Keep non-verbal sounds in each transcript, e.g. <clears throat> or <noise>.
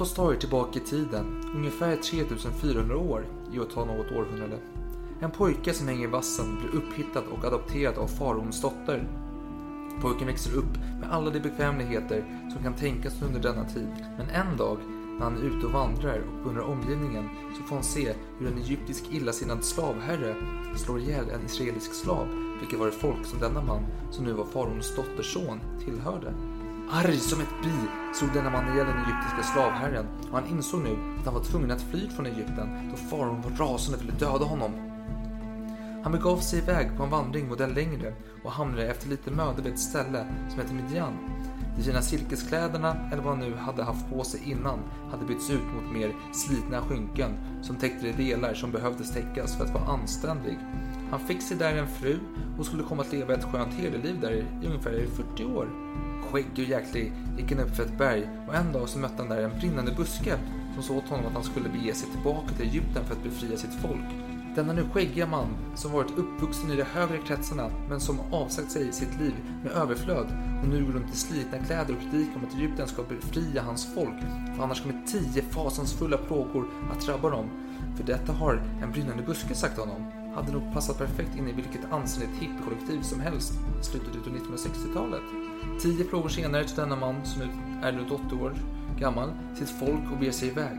Låt oss ta er tillbaka i tiden, ungefär 3400 år i att ta något århundrade. En pojke som hänger i vassen blir upphittad och adopterad av faraons dotter. Pojken växer upp med alla de bekvämligheter som kan tänkas under denna tid. Men en dag när han är ute och vandrar och beundrar omgivningen så får han se hur en egyptisk illasinnad slavherre slår ihjäl en israelisk slav, vilket var det folk som denna man, som nu var faraons dotters son, tillhörde. Arg som ett bi såg denna man ihjäl den egyptiska slavherren och han insåg nu att han var tvungen att fly från Egypten då faraon var rasande och ville döda honom. Han begav sig iväg på en vandring modell längre och hamnade efter lite möda vid ett ställe som hette Midjan. De fina silkeskläderna, eller vad han nu hade haft på sig innan, hade bytts ut mot mer slitna skynken som täckte de delar som behövdes täckas för att vara anständig. Han fick sig där en fru och skulle komma att leva ett skönt herdeliv där i ungefär 40 år. Skäggig och jäklig gick han upp för ett berg och en dag så mötte han där en brinnande buske som sa åt honom att han skulle bege sig tillbaka till Egypten för att befria sitt folk. Denna nu skäggiga man, som varit uppvuxen i de högre kretsarna men som avsagt sig sitt liv med överflöd och nu går runt i slitna kläder och predikar om att Egypten ska befria hans folk, för annars kommer tio fasansfulla plågor att drabba dem. För detta har en brinnande buske sagt honom. Hade nog passat perfekt in i vilket anständigt hippiekollektiv som helst i slutet av 1960-talet. Tio plågor senare tar denna man, som nu är runt 80 år gammal, sitt folk och beger sig iväg.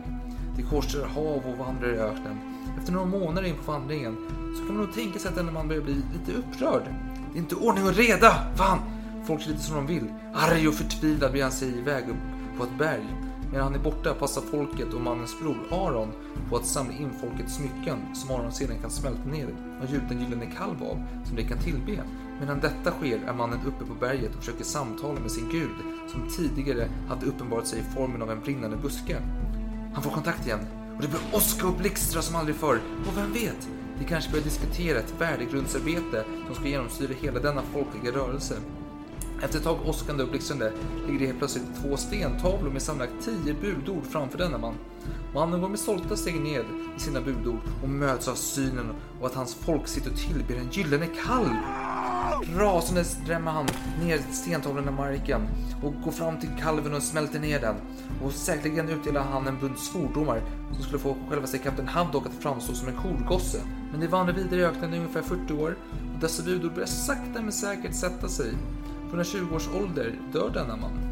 De korsar hav och vandrar i öknen. Efter några månader in på vandringen så kan man nog tänka sig att denna man börjar bli lite upprörd. Det är inte ordning och reda! Fan! Folk är lite som de vill. Arg och förtvivlad beger han sig iväg upp på ett berg. Medan han är borta passar folket och mannens bror Aron på att samla in folkets smycken som Aron sedan kan smälta ner och gjuta en gyllene kalv av som de kan tillbe. Medan detta sker är mannen uppe på berget och försöker samtala med sin gud som tidigare hade uppenbarat sig i formen av en brinnande buske. Han får kontakt igen och det blir åska och blixtra som aldrig förr. Och vem vet, de kanske börjar diskutera ett värdegrundsarbete som ska genomsyra hela denna folkliga rörelse. Efter ett tag åskande och blixtrande ligger det helt plötsligt två stentavlor med sammanlagt tio budord framför denna man. Mannen går med stolta steg ned i sina budord och möts av synen och att hans folk sitter och tillber en gyllene kalv. Rasande drämmer han ner stentavlan i marken och går fram till kalven och smälter ner den. Och säkerligen utdelar han en bunt svordomar som skulle få självaste kapten Haddock att framstå som en korgosse. Men de vandrar vidare i öknen i ungefär 40 år och dessa budord börjar sakta men säkert sätta sig. På en 20 års ålder dör denna man.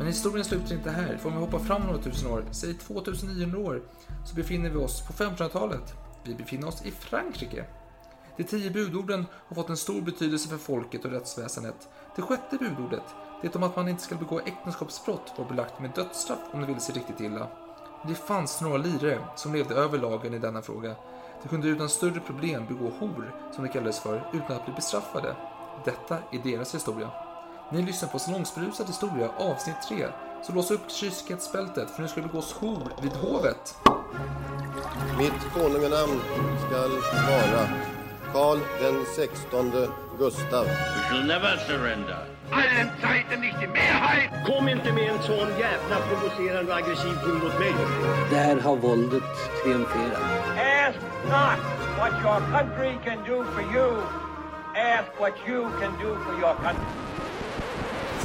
Men historien slutar inte här, för om vi hoppar fram några tusen år, säg 2900 år, så befinner vi oss på 1500-talet. Vi befinner oss i Frankrike. De tio budorden har fått en stor betydelse för folket och rättsväsendet. Det sjätte budordet, det om att man inte ska begå äktenskapsbrott, var belagt med dödsstraff om det ville sig riktigt illa. Det fanns några lirare som levde över lagen i denna fråga. De kunde utan större problem begå hor, som det kallades för, utan att bli bestraffade. Detta är deras historia. Ni lyssnar på Salongsberusad historia avsnitt 3. Så lås upp kyskhetsbältet för nu ska det begås hor vid hovet. Mitt konunganamn skall vara Karl den sextonde Gustav. We shall never surrender. allen Zeiten nicht die Mehrheit! Kom inte med en sån jävla provocerande och aggressiv ton mot mig. Där har våldet triumferat. Ask not what your country can do for you. Ask what you can do for your country.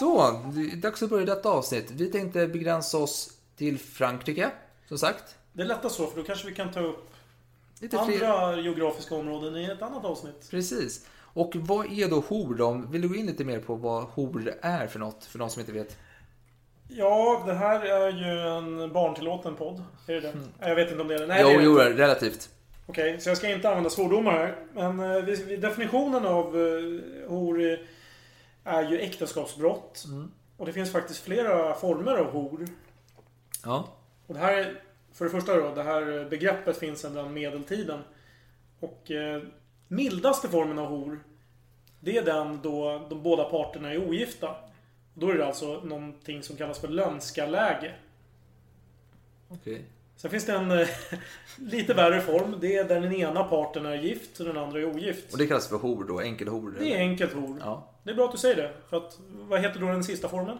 Så, dags att börja detta avsnitt. Vi tänkte begränsa oss till Frankrike, som sagt. Det är lättast så, för då kanske vi kan ta upp Lite fler... andra geografiska områden i ett annat avsnitt. Precis. Och vad är då hor då? Vill du gå in lite mer på vad hor är för något, för de som inte vet? Ja, det här är ju en barntillåten podd. Är det det? Jag vet inte om det är det. Nej, Mm. jo, det är jo, det relativt. Okej, så jag ska inte använda svordomar här. Men eh, definitionen av eh, hor är- ju äktenskapsbrott. Mm. Och det finns faktiskt flera former av hor. Ja. Och det här, är- för det första då, det här begreppet finns sedan medeltiden. Och eh, mildaste formen av hor, det är den då de båda parterna är ogifta. Då är det alltså någonting som kallas för lönskaläge. Okej. Sen finns det en eh, <laughs> lite värre form. Det är där den ena parten är gift och den andra är ogift. Och det kallas för hor då? Enkelhor? Det är enkelt hor. Ja. Det är bra att du säger det. För att, vad heter då den sista formen?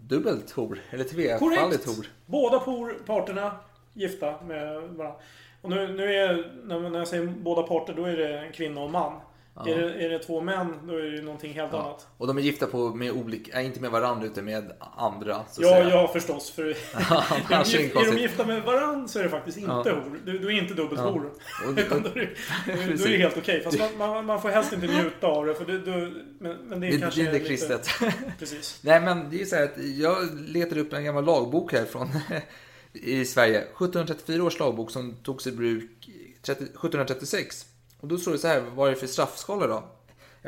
Dubbelt hor? Eller tvefaldigt hor? Båda por, parterna gifta med varandra. Och nu, nu är, när jag säger båda parter, då är det en kvinna och en man. Är, det, är det två män, då är det någonting helt annat. Och de är gifta på med olika, äh, inte med varandra utan med andra. Så Ja, säga. ja förstås. För <laughs> är, de, det gif- är de gifta med varandra så är det faktiskt inte Ja. hor. Du, du är inte dubbelt Ja. <laughs> hor. Utan då är, det- <laughs> då är Precis. det helt okej. Fast man, man, man får helst inte njuta av det. För du, du, men, men det är Det, kanske det är inte lite- kristet. Precis. Nej men det är så här att jag letade upp en gammal lagbok här från i Sverige. 1734 års lagbok som togs i bruk 30, 1736. Och då står det så här, vad är det för straffskala då?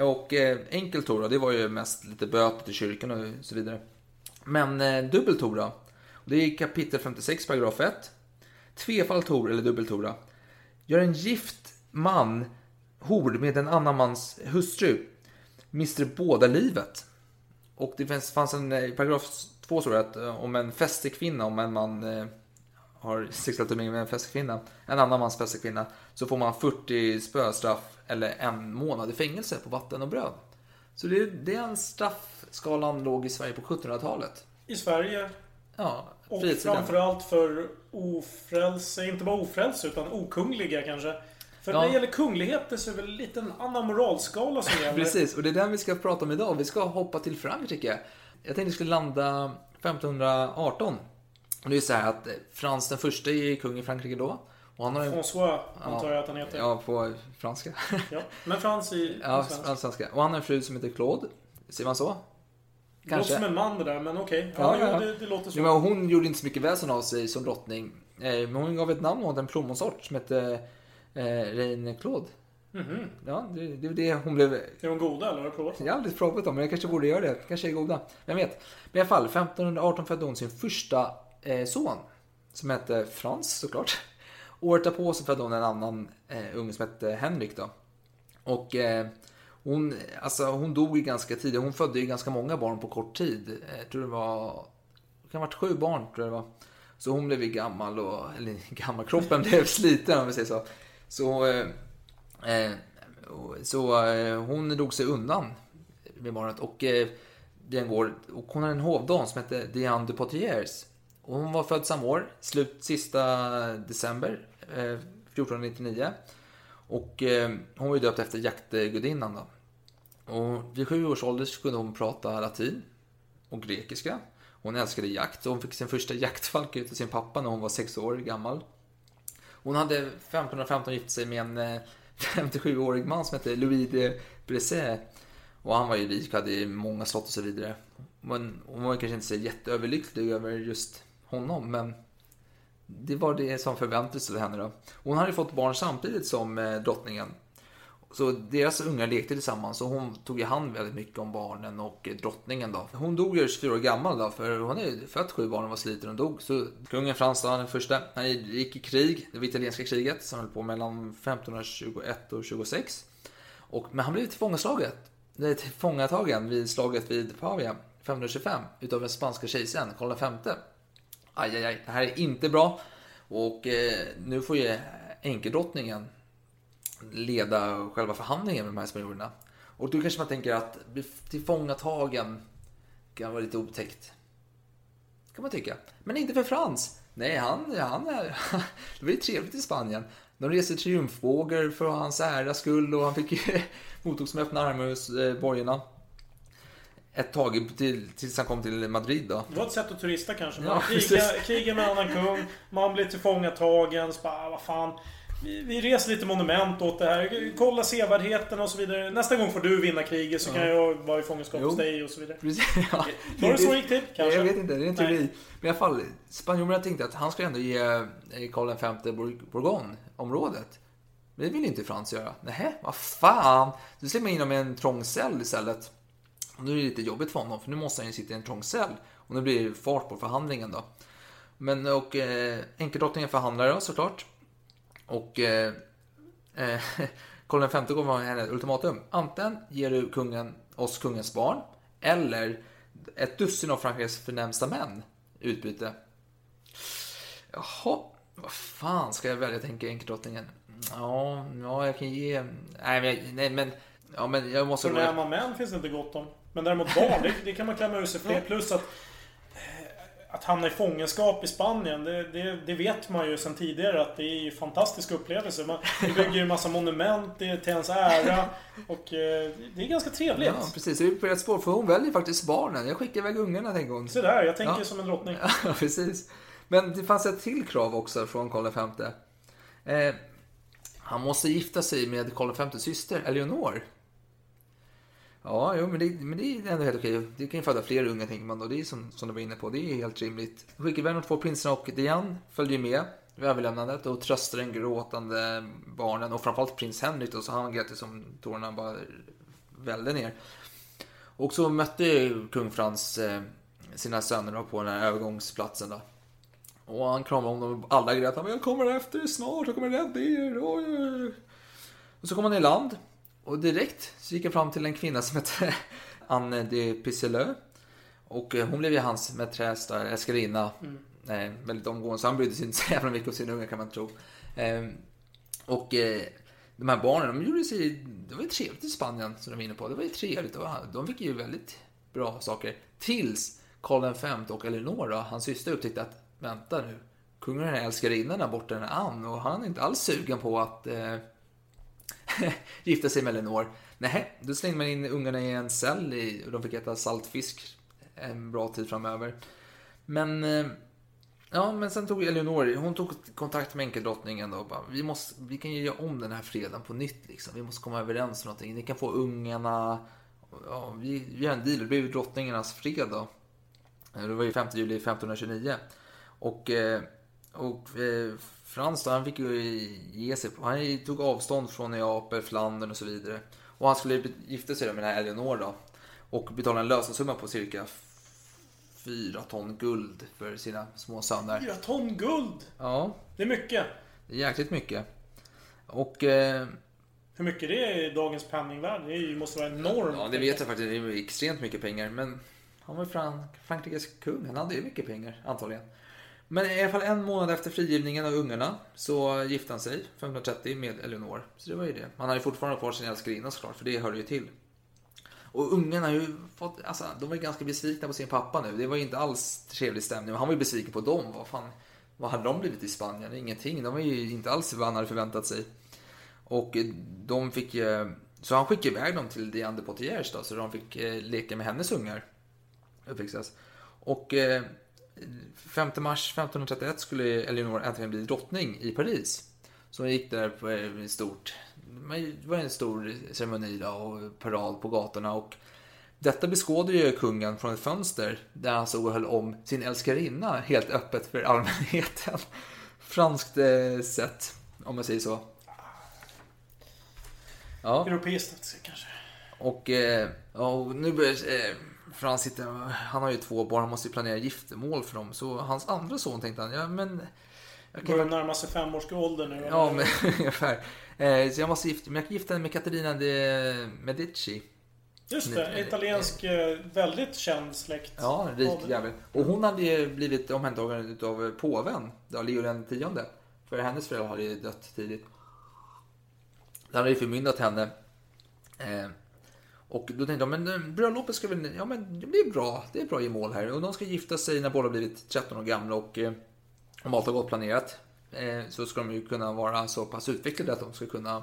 Och eh, enkel Tora, det var ju mest lite böter till kyrkan och så vidare. Men eh, dubbel Tora, Det är kapitel 56, paragraf 1. Tvefall Tor eller dubbel Tora. Gör en gift man hor med en annan mans hustru mister båda livet. Och det fanns, fanns en eh, i paragraf 2 står det att eh, om en fästekvinna, om en man eh, har sexuellt umgänge med en fästekvinna, en annan mans fästekvinna, så får man 40 spöstraff eller en månad i fängelse på vatten och bröd. Så det, det är en straffskalan låg i Sverige på 1700-talet. I Sverige. Ja, Och framförallt för ofrälse, inte bara ofrälse utan okungliga kanske. För Ja. när det gäller kungligheter så är det väl lite en annan moralskala som gäller. <laughs> Precis, och det är den vi ska prata om idag. Vi ska hoppa till Frankrike. Jag tänkte vi skulle landa 1518. Och det är så här att eh, Frans den första är kung i Frankrike då. Och han har en... François antar jag att han heter. Ja, på franska. Ja. Men Frans i <laughs> Ja, svenska. svenska. Och han har en fru som heter Claude. Ser man så? Det låter som en man det där, men okej. Ja, jo, det, det låter så. Jo, men hon gjorde inte så mycket väsen av sig som drottning. Eh, Men hon gav ett namn åt en plommonsort som hette eh, Reine Claude. Mhm. Ja, det, det är det hon blev Är de goda eller har du provat dem? Jag har aldrig provat dem, men jag kanske borde göra det. Kanske är goda. Vem vet. Men i alla fall, 1518 födde hon sin första Eh, son. Som hette Frans såklart. Året därpå så födde hon en annan eh, unge som hette Henrik då. Och eh, hon, alltså, hon dog ju ganska tidigt. Hon födde ju ganska många barn på kort tid. Eh, jag tror det var... Det kan ha varit sju barn, tror jag det var. Så hon blev ju gammal och... Eller <laughs> gammal, kroppen blev sliten om vi säger så. Så... Eh, eh, så eh, hon drog sig undan vid barnet och eh, den går, och hon har en hovdam som heter Diane de Potiers. Och hon var född samma år, slut sista december eh, 1499. Och eh, hon var ju döpt efter jaktgudinnan då. Och vid sju års ålder så kunde hon prata latin och grekiska. Hon älskade jakt och hon fick sin första jaktfalk utav sin pappa när hon var sex år gammal. Hon hade 1515 gift sig med en eh, 57-årig man som hette Louis de Bresset. Och han var ju rik, hade många slott och så vidare. Men hon var kanske inte så jätteöverlycklig över just honom, men det var det som förväntades av henne då. Hon hade fått barn samtidigt som eh, drottningen. Så deras ungar lekte tillsammans och hon tog i hand väldigt mycket om barnen och eh, drottningen då. Hon dog ju 24 år gammal då, för hon är fött sju barn och var sliten och dog. Så kungen Frans då, den första, han gick i krig, det var italienska kriget som höll på mellan 1521 och 26. Och, men han blev tillfångaslaget, tillfångatagen vid slaget vid Pavia 1525 utav den spanska kejsaren Karl V. Aj, aj, aj, det här är inte bra. Och eh, nu får ju enkedrottningen leda själva förhandlingen med de här spanjorerna. Och då kanske man tänker att bli tillfångatagen kan vara lite otäckt. Kan man tycka. Men inte för Frans. Nej, han, han är... <laughs> Det var ju trevligt i Spanien. De reste triumfbågar för hans ära skull och han fick ju <laughs> mottogs med öppna armar hos eh, borgarna. Ett tag till, tills han kom till Madrid då. Det var ett sätt att turista kanske. Man Ja, krigar, krigar med en annan kung, man blir tillfångatagen, så bara, ah, vad fan. Vi, vi reser lite monument åt det här. Kolla sevärdheterna och så vidare. Nästa gång får du vinna kriget så kan jag vara i fångenskap hos dig och så vidare. Precis, <laughs> ja. Var det så det gick till? Kanske? Jag vet inte, det är en teori. Nej. Men i alla fall, spanjorerna tänkte att han skulle ändå ge eh, Karl V Bour- Bourgogne-området. Men det vill inte Frans göra. Nej, vad fan! Du släpper in honom i en trång cell istället. Och nu är det lite jobbigt för honom, för nu måste han ju sitta i en trång cell. Och nu blir det fart på förhandlingen då. Men och eh, enkeldrottningen förhandlar då såklart. Och eh, eh, <laughs> Karl V gav henne ett ultimatum. Antingen ger du kungen, oss kungens barn, eller ett dussin av Frankrikes förnämsta män i utbyte. Jaha, vad fan ska jag välja tänker enkeldrottningen? Ja, ja, jag kan ge... Nej, men, nej, men, ja, men jag måste... Förnäma män finns det inte gott om. Men däremot barn, det, det kan man klämma ur sig fler. Plus att... eh, Att hamna i fångenskap i Spanien, det, det, det vet man ju sedan tidigare att det är ju fantastiska upplevelser. Man, det bygger ju en massa monument det är till ens ära. Och eh, det är ganska trevligt. Ja, precis. Det är på rätt spår, för hon väljer faktiskt barnen. Jag skickar iväg ungarna, tänker hon. Så där, jag tänker Ja. som en drottning. <laughs> Ja, precis. Men det fanns ett till krav också från Karl V. Eh, han måste gifta sig med Karl V's syster, Eleonor. Ja, jo, men, det, men det är ändå helt okej. Det kan ju föda fler unga, tänker man då. Det är som, som du var inne på, det är helt rimligt. Skickade iväg de två prinsarna och Diane följde ju med vid överlämnandet och tröstade den gråtande barnen och framförallt prins Henrik då, så han grät ju som tårarna bara vällde ner. Och så mötte ju kung Frans eh, sina söner då på den här övergångsplatsen då. Och han kramade om dem och alla grät. Han bara, jag kommer efter er snart, jag kommer rädda er. Oj, oj, oj." Och så kom han i land. Och direkt så gick han fram till en kvinna som hette <laughs> Anne de Pisseleu. Och eh, hon blev ju hans mäträs där, älskarinna. Eh, väldigt omgående, så han brydde sig inte så jävla mycket om sina ungar kan man tro. Eh, och eh, de här barnen, de gjorde sig, det var ju trevligt i Spanien som de var inne på. Det var ju trevligt och de fick ju väldigt bra saker. Tills Karl V och Eleonora, hans syster, upptäckte att vänta nu, kungen har en älskarinna där borta, den är Ann, och han är inte alls sugen på att eh, <laughs> gifta sig med Eleanor. Nej, då slängde man in ungarna i en cell i, och de fick äta saltfisk en bra tid framöver. Men, eh, ja, men sen tog Eleanor, hon tog kontakt med enkeldrottningen då och bara, vi, måste, vi kan ju göra om den här freden på nytt liksom. Vi måste komma överens om någonting. Ni kan få ungarna, ja, vi, vi gör en deal. Det blev drottningarnas fred då. Eh, det var ju 5 juli 1529. Och, eh, och Frans då, han fick ju ge sig. på- Han tog avstånd från Neapel, Flandern och så vidare. Och han skulle gifta sig med den här Eleanor då. Och betala en lösensumma på cirka 4 ton guld för sina små söner. Fyra ton guld! Ja, Det är mycket. det är jäkligt mycket. Och eh, Hur mycket det är i dagens penningvärde, det måste vara enormt. Ja, det vet jag faktiskt. Det är extremt mycket pengar. Men han var ju Fran- Frankrikes kung. Han hade ju mycket pengar, antagligen. Men i alla fall en månad efter frigivningen av ungarna så gifte han sig 1530 med Eleonor. Så det var ju det. Han hade ju fortfarande kvar sin älskarinna såklart, för det hörde ju till. Och ungarna har ju fått, alltså, de var ju ganska besvikna på sin pappa nu. Det var ju inte alls trevlig stämning. Han var ju besviken på dem. Vad fan, vad hade de blivit i Spanien? Ingenting. De var ju inte alls vad han hade förväntat sig. Och eh, de fick eh, Så han skickade iväg dem till Diane de Potiers då, så de fick eh, leka med hennes ungar. Uppväxtas. Och 5 mars 1531 skulle Eleanor äntligen bli drottning i Paris. Så hon gick där på eh, stort, det var en stor ceremoni då, och parad på gatorna. Och detta beskådade ju kungen från ett fönster där han stod och höll om sin älskarinna helt öppet för allmänheten. <laughs> Franskt eh, sätt, om man säger så. Ja. Europeiskt kanske. Och, eh, och nu börjar eh, Frans sitta, han har ju två barn, han måste ju planera giftermål för dem. Så hans andra son tänkte han, ja men... Jag Börjar kan, närma sig femårsåldern nu. ja, men <laughs> ungefär. Eh, så jag måste gifta men jag gifta mig med Caterina de Medici. Just det, italiensk eh, väldigt känd släkt. Ja, rik Av- jävel. Och hon hade ju blivit omhändertagen utav påven, då, Leo den tionde. För hennes föräldrar hade ju dött tidigt. Han hade ju förmyndat henne. Och då tänkte jag, men eh, bröllopet ska väl, ja men det blir bra, det är bra i mål här. Och de ska gifta sig när båda blivit 13 år gamla och eh, om allt har gått planerat eh, så ska de ju kunna vara så pass utvecklade att de ska kunna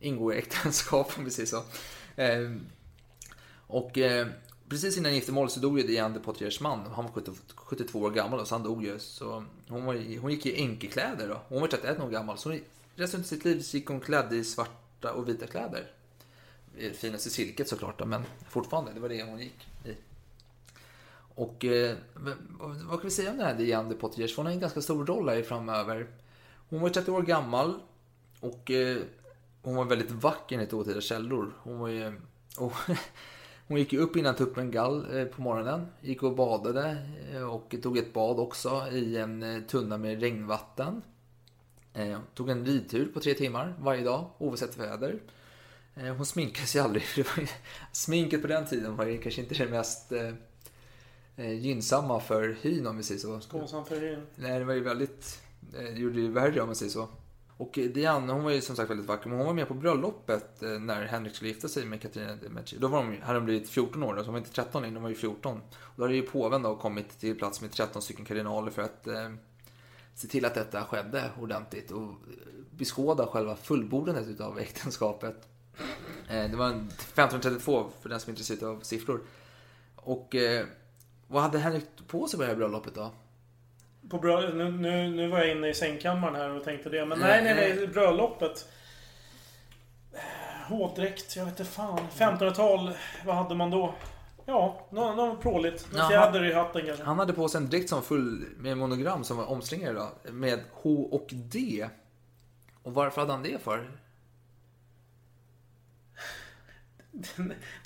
ingå i äktenskap <laughs> om vi säger så. Eh, och eh, precis innan giftermålet så dog ju Diane de Poitiers man. Han var 70, 72 år gammal så han dog ju. Så hon, var, hon gick i enkekläder då. Hon var 31 år gammal. Så resten av sitt liv gick hon klädd i svarta och vita kläder finast finaste silket såklart men fortfarande, det var det hon gick i. Och eh, vad, kan vi säga om den här Diane de Potiers? Hon har en ganska stor roll här framöver. Hon var 30 år gammal och eh, hon var väldigt vacker enligt dåtida källor. Hon var ju... <laughs> Och, hon gick ju upp innan tuppen gall eh, på morgonen. Gick och badade eh, och tog ett bad också i en eh, tunna med regnvatten. Eh, Tog en ridtur på tre timmar varje dag oavsett väder. Eh, Hon sminkade sig aldrig. <laughs> För det var ju, sminket på den tiden var ju kanske inte det mest eh, eh, gynnsamma för hyn om vi säger så. Skånsam för hyn. Nej, det var ju väldigt... eh, Det gjorde ju värre om man säger så. Och Diana, hon var ju som sagt väldigt vacker, men hon var med på bröllopet när Henrik skulle gifta sig med Katarina de Medici. Då var de, hade de blivit 14 år, då, så de var inte 13 än, de var ju 14. Och då hade ju påven då kommit till plats med 13 stycken kardinaler för att eh, se till att detta skedde ordentligt och beskåda själva fullbordandet utav äktenskapet. Eh, det var en 1532 för den som är intresserad av siffror. Och eh, vad hade Henrik på sig på det här bröllopet då? På brö- nu, nu, nu var jag inne i sängkammaren här och tänkte det. Men nej, nej, nej. Bröllopet. Eh, Hovdräkt, jag vet inte fan. 1500-tal, vad hade man då? Ja, något nå pråligt. Jaha. fjäder i hatten kanske. Han hade på sig en dräkt som var full med monogram som var omslingade då, med H och D. Och varför hade han det för?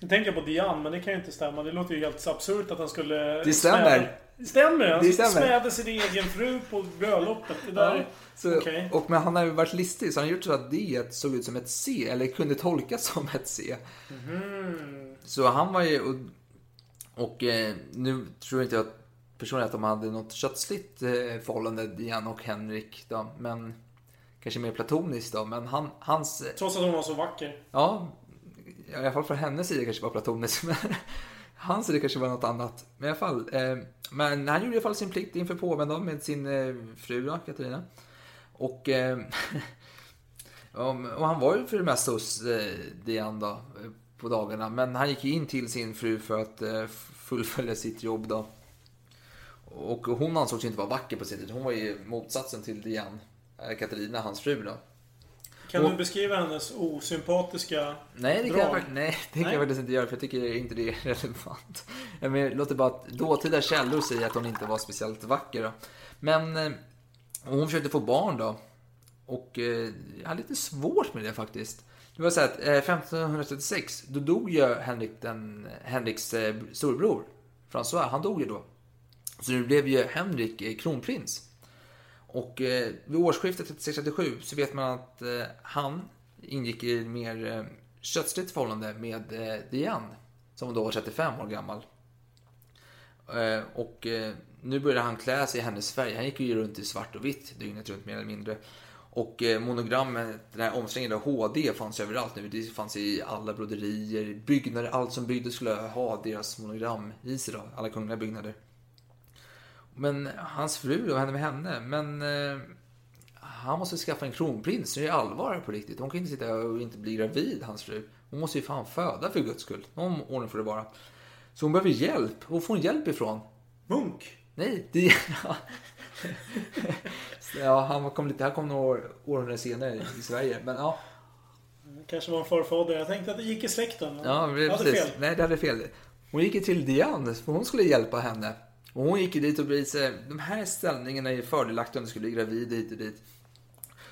Nu tänker jag på Diane, men det kan ju inte stämma. Det låter ju helt absurt att han skulle... Det stämmer. smäda- Stämmer Han Det stämmer. smädde sin egen fru på bröllopet. Det där... Så, Okej. och, men han har ju varit listig så han har gjort så att D såg ut som ett C, eller kunde tolkas som ett C. Mhm. Så han var ju... Och, och eh, nu tror inte jag personligen att de hade något kötsligt eh, förhållande, Diane och Henrik. Då, men kanske mer platoniskt då. Men han, hans... Trots att hon var så vacker. Ja, i alla fall från hennes sida kanske var platoniskt. <laughs> Men hans sida kanske var något annat. Men i alla fall. Eh, men han gjorde i alla fall sin plikt inför påven då, med sin eh, fru då, Katarina. Och, eh, <laughs> och han var ju för det mesta hos eh, Diane då, eh, på dagarna. Men han gick ju in till sin fru för att eh, fullfölja sitt jobb då. Och hon ansågs ju inte vara vacker på sin tid. Hon var ju motsatsen till Diane, eh, Katarina, hans fru då. Kan Och- du beskriva hennes osympatiska Nej, det kan, jag, drag? fakt- nej, det kan Nej. jag faktiskt inte göra för jag tycker inte det är <laughs> relevant. Jag men, låter bara att dåtida källor säger att hon inte var speciellt vacker. Då. Men eh, hon försökte få barn då. Och eh, jag hade lite svårt med det faktiskt. Det var så att eh, 1536, då dog ju Henrik den, Henriks eh, storbror. François, han dog ju då. Så nu blev ju Henrik eh, kronprins. Och eh, vid årsskiftet 36-37 så vet man att eh, han ingick i ett mer eh, kötsligt förhållande med eh, Diane. Som då var 35 år gammal. Eh, och eh, nu började han klä sig i hennes färg. Han gick ju runt i svart och vitt dygnet runt mer eller mindre. Och eh, monogrammet, den här omslingade HD fanns överallt nu. Det fanns i alla broderier, byggnader, allt som byggdes skulle ha deras monogram i sig då. Alla kungliga byggnader. Men hans fru, vad hände med henne? Men eh, han måste skaffa en kronprins. Det är allvar på riktigt. Hon kan inte sitta och inte bli gravid, hans fru. Hon måste ju fan föda för guds skull. Någon ordning får det vara. Så hon behöver hjälp. Var får hon hjälp ifrån? Munk? Nej, det... <laughs> ja, han kom lite... Han kom några år, århundraden senare i Sverige. Men ja, Kanske var en förfader. Jag tänkte att det gick i släkten. Ja, jag hade precis. fel. Nej, det hade fel. Hon gick till Diane, för hon skulle hjälpa henne. Och hon gick ju dit och blev så de här ställningarna är fördelaktiga om du skulle bli gravid hit och dit.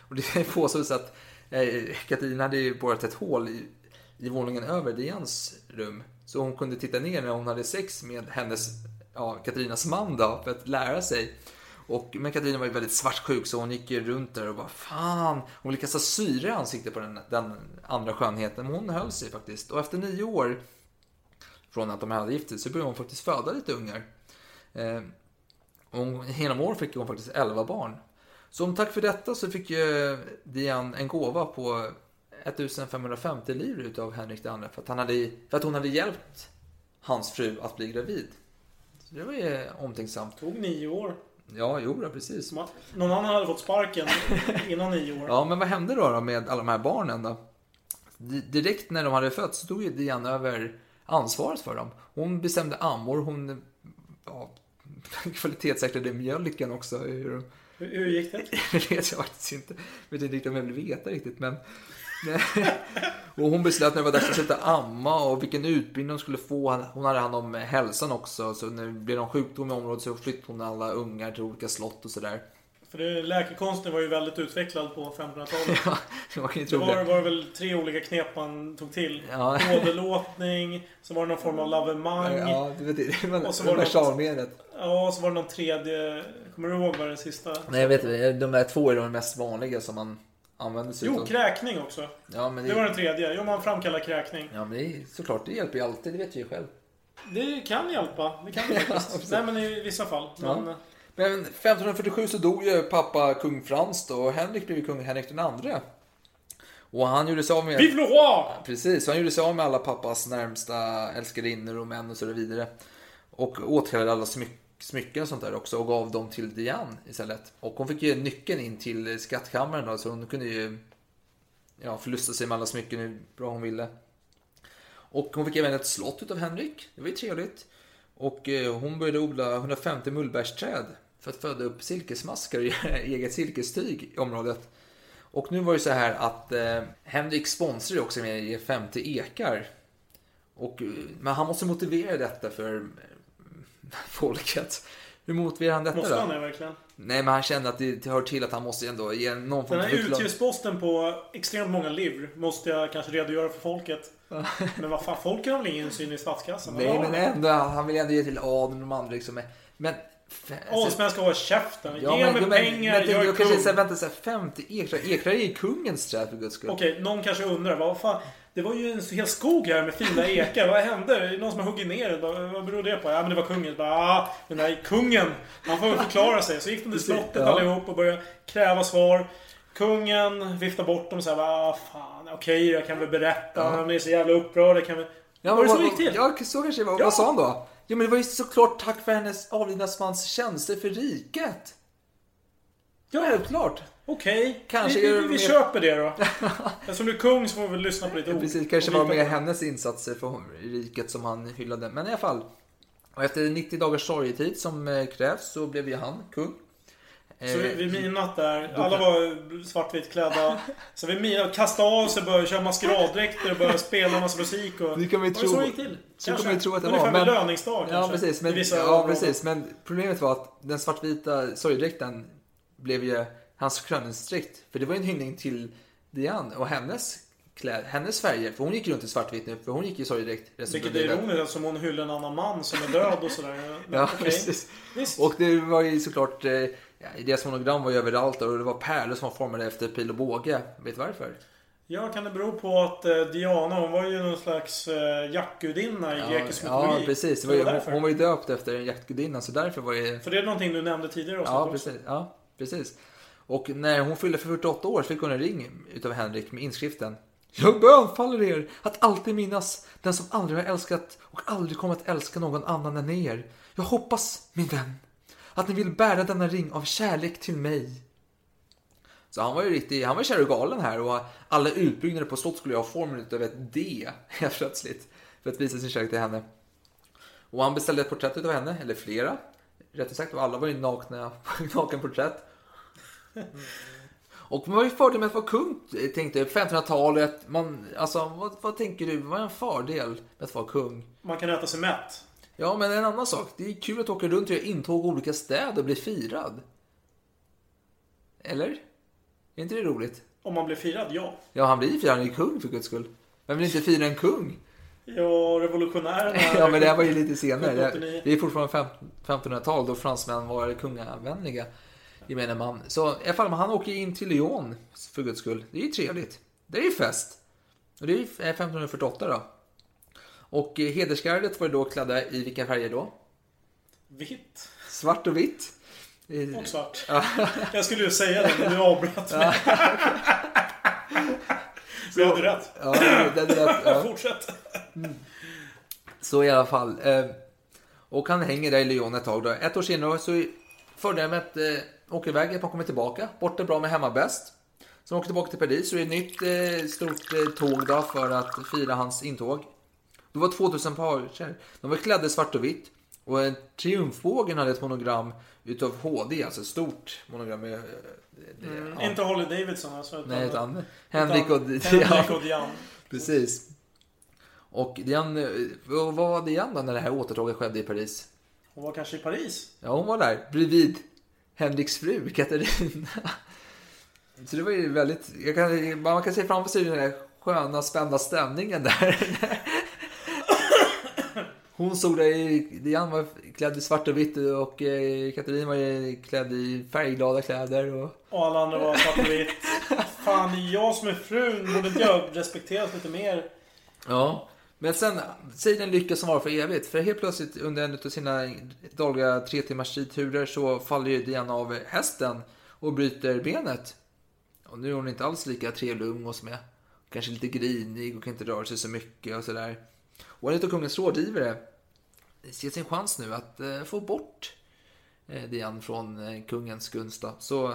Och det <laughs> påstås att eh, Katarina hade ju borrat ett hål i, i våningen över Dians rum. Så hon kunde titta ner när hon hade sex med hennes, ja, Katarinas man då, för att lära sig. Och, men Katarina var ju väldigt svartsjuk så hon gick ju runt där och bara fan. Hon ville kasta syre i ansiktet på den, den andra skönheten. Men hon höll sig faktiskt. Och efter nio år från att de hade gift sig så började hon faktiskt föda lite ungar. Eh, hon, genom år fick hon faktiskt 11 barn. Så som tack för detta så fick ju Diane en gåva på 1550 livre utav Henrik II för att, han hade, för att hon hade hjälpt hans fru att bli gravid. Så det var ju omtänksamt. Tog nio år. Ja, jo, då, precis. Någon annan hade fått sparken <laughs> innan nio år. Ja, men vad hände då, då med alla de här barnen då? Di- Direkt när de hade fötts tog ju Diane över ansvaret för dem. Hon bestämde ammor, hon ja, <laughs> kvalitetssäkrade mjölken också. Hur, Hur, gick det? <laughs> det vet jag faktiskt inte. vet inte riktigt om jag vill veta riktigt. Men... <laughs> och hon beslöt när det var dags att sluta amma och vilken utbildning hon skulle få. Hon hade hand om hälsan också. Så när det blev någon sjukdom i området så flyttade hon alla ungar till olika slott och sådär. För det, läkekonsten var ju väldigt utvecklad på 1500-talet. Ja, man kan ju Det var, det. var väl tre olika knep man tog till. Ja. <laughs> Åderlåtning, så var det någon form av lavemang. Ja, det det. Det var Och så var det något-. Ja, och så var det någon tredje... Kommer du ihåg vad den sista? Nej, jag vet inte. De där två är de mest vanliga som man använder sig Jo, utav. kräkning också. Ja, men Det var den tredje. Jo, man framkallar kräkning. Ja, men det är såklart. Det hjälper ju alltid. Det vet jag ju själv. Det kan hjälpa. Det kan det faktiskt. <laughs> Nej men i vissa fall. Men, Ja. Men 1547 så dog ju pappa kung Frans då och Henrik blev ju kung Henrik den andre. Och han gjorde sig av med... Vive le roi! Precis, han gjorde sig av med alla pappas närmsta älskarinnor och män och så vidare. Och återkallade alla smyck, smycken och sånt där också och gav dem till Diane istället. Och hon fick ju nyckeln in till skattkammaren då, så hon kunde ju ja, förlusta sig med alla smycken hur bra hon ville. Och hon fick även ett slott utav Henrik. Det var ju trevligt. Och eh, hon började odla 150 mullbärsträd för att föda upp silkesmaskar och <laughs> göra eget silkestyg i området. Och nu var det så här att eh, Henrik sponsrar ju också med att ge 50 ekar. Och, eh, men han måste motivera detta för eh, <laughs> folket. Hur motiverar han detta Måste då? han det verkligen? Nej, men han kände att det hör till att han måste ändå ge någon form Den av här förklaring. utgiftsposten på extremt många livr måste jag kanske redogöra för folket. Men vad fan, folket har väl ingen insyn i statskassan? Nej, men ändå, han vill ändå ge till adeln och de andra liksom. Men... Adelsmän ska hålla käften. Ja, Ge men, mig men, pengar, men, jag är jag kung. säger, vänta, så här, 50 ekrar. Ekrar är ju kungens träd för guds skull. Okej, någon kanske undrar. Vad fan? Det var ju en hel skog här med fina ekar. Vad hände? Är någon som har huggit ner det? Vad, vad beror det på? Ja, men det var kungen. Bara, ah, den där kungen. Han får väl förklara sig. Så gick de till slottet Ja. allihop och började kräva svar. Kungen viftade bort dem och sa ah, fan, okej, jag kan väl berätta. Ja. Han är så jävla upprörd. Jag kan väl... Ja, var det så det gick till? Ja, så kanske det var. Ja. Vad sa han då? Jo, men det var ju såklart tack för hennes avlidna mans tjänster för riket. Ja, självklart. Okej, Kanske vi, vi, vi mer- köper det då. <laughs> Eftersom du är kung så får vi väl lyssna på lite ord. Precis, kanske var med hennes insatser för riket som han hyllade. Men i alla fall. Och efter 90 dagars sorgetid som eh, krävs så blev ju han kung. Så Eh, vi, vi minat där. Alla var svartvitt klädda. Så vi minat, kastade av sig, började köra maskeraddräkter och började spela massa musik. Och... Det kan vi tro. så det gick till? Så kan vi tro att det Ungefär var. Men, löningsdag ja, kanske. precis, men, ja, precis. Men problemet var att den svartvita sorgedräkten blev ju hans skönhetsdräkt. För det var ju en hyllning till Diane och hennes kläder, hennes färger. För hon gick runt i svartvitt nu, för hon gick i sorgedräkt resten Vilket är ironiskt eftersom hon hyllar en annan man som är död och sådär. <laughs> Men Ja, okej. precis. Visst. Och det var ju såklart, eh, ja, deras monogram var ju överallt och det var pärlor som var formade efter pil och båge. Vet du varför? Ja, kan det bero på att eh, Diana, hon var ju någon slags eh, jaktgudinna i grekisk ja, mytologi? precis. Det Så var ju, det hon, var ju döpt efter en jaktgudinna så därför var ju... För det är någonting du nämnde tidigare Ja, också. precis. Ja, precis. Och när hon fyllde 48 år fick hon en ring utav Henrik med inskriften Jag bönfaller er att alltid minnas den som aldrig har älskat och aldrig kommer att älska någon annan än er. Jag hoppas, min vän, att ni vill bära denna ring av kärlek till mig. Så han var ju riktigt, han var kär och galen här och alla utbyggnader på slott skulle ju ha formen utav ett D <laughs> helt plötsligt. För att visa sin kärlek till henne. Och han beställde ett porträtt utav henne, eller flera. Rättare sagt, alla var ju nakna, <laughs> nakenporträtt. Och vad är fördelen med att vara kung? Tänkte jag, 1500-talet. Man, alltså, vad, vad tänker du? Vad är en fördel med att vara kung? Man kan äta sig mätt. Ja, men en annan sak. Det är kul att åka runt och göra intåg i olika städer och bli firad. Eller? Är inte det roligt? Om man blir firad, ja. Ja, han blir firad. Han är kung för guds skull. Vem vill inte fira en kung? Ja, revolutionärerna. Ja, men det här var ju lite senare. Det, 1789. det är fortfarande fem- 1500-tal då fransmän var kungavänliga. Gemene man. Så i alla fall, han åker in till Lyon för guds skull. Det är ju trevligt. Det är ju fest. Och det är ju 1548 då. Och eh, hedersgardet var då klädda i vilka färger då? Vitt. Svart och vitt. Eh, Och svart. <laughs> Jag skulle ju säga det, men du avbröt mig. Så jag hade rätt. Ja, det, det, det, ja. <laughs> Fortsätt. Så i alla fall. Eh, och han hänger där i Lyon ett tag. Då. Ett år senare så är fördömet eh, åker iväg, att man kommer tillbaka. Bort är bra med hemmabäst. Så de åker tillbaka till Paris så är det ett nytt eh, stort eh, tåg då för att fira hans intåg. Det var 2000 pager. De var klädda i svart och vitt. Och en triumfbågen hade ett monogram utav HD, alltså ett stort monogram. Med, eh, det- Mm, ja. Inte Holly Davidson alltså. utan- Nej, utan Henrik och Henrik och Diane. Precis. Och Diane, eh, vad var Diane då när det här återtåget skedde i Paris? Hon var kanske i Paris. Ja, hon var där bredvid Henriks fru Katarina. Så det var ju väldigt, jag kan, man kan se framför sig den där sköna, spända stämningen där. Hon stod där i, Diane var klädd i svart och vitt och eh, Katarina var klädd i färgglada kläder. Och... Och alla andra var svart och vitt. Fan, jag som är frun, borde inte jag respekteras lite mer? Ja, Men sen, säg den lycka som var för evigt. För helt plötsligt under en av sina dagliga tre timmars ridturer så faller ju Diana av hästen och bryter benet. Och nu är hon inte alls lika trevlig och umgås med. Kanske lite grinig och kan inte röra sig så mycket och sådär. Och en av kungens rådgivare ser sin chans nu att eh, få bort eh, Diana från eh, kungens gunst. då. Så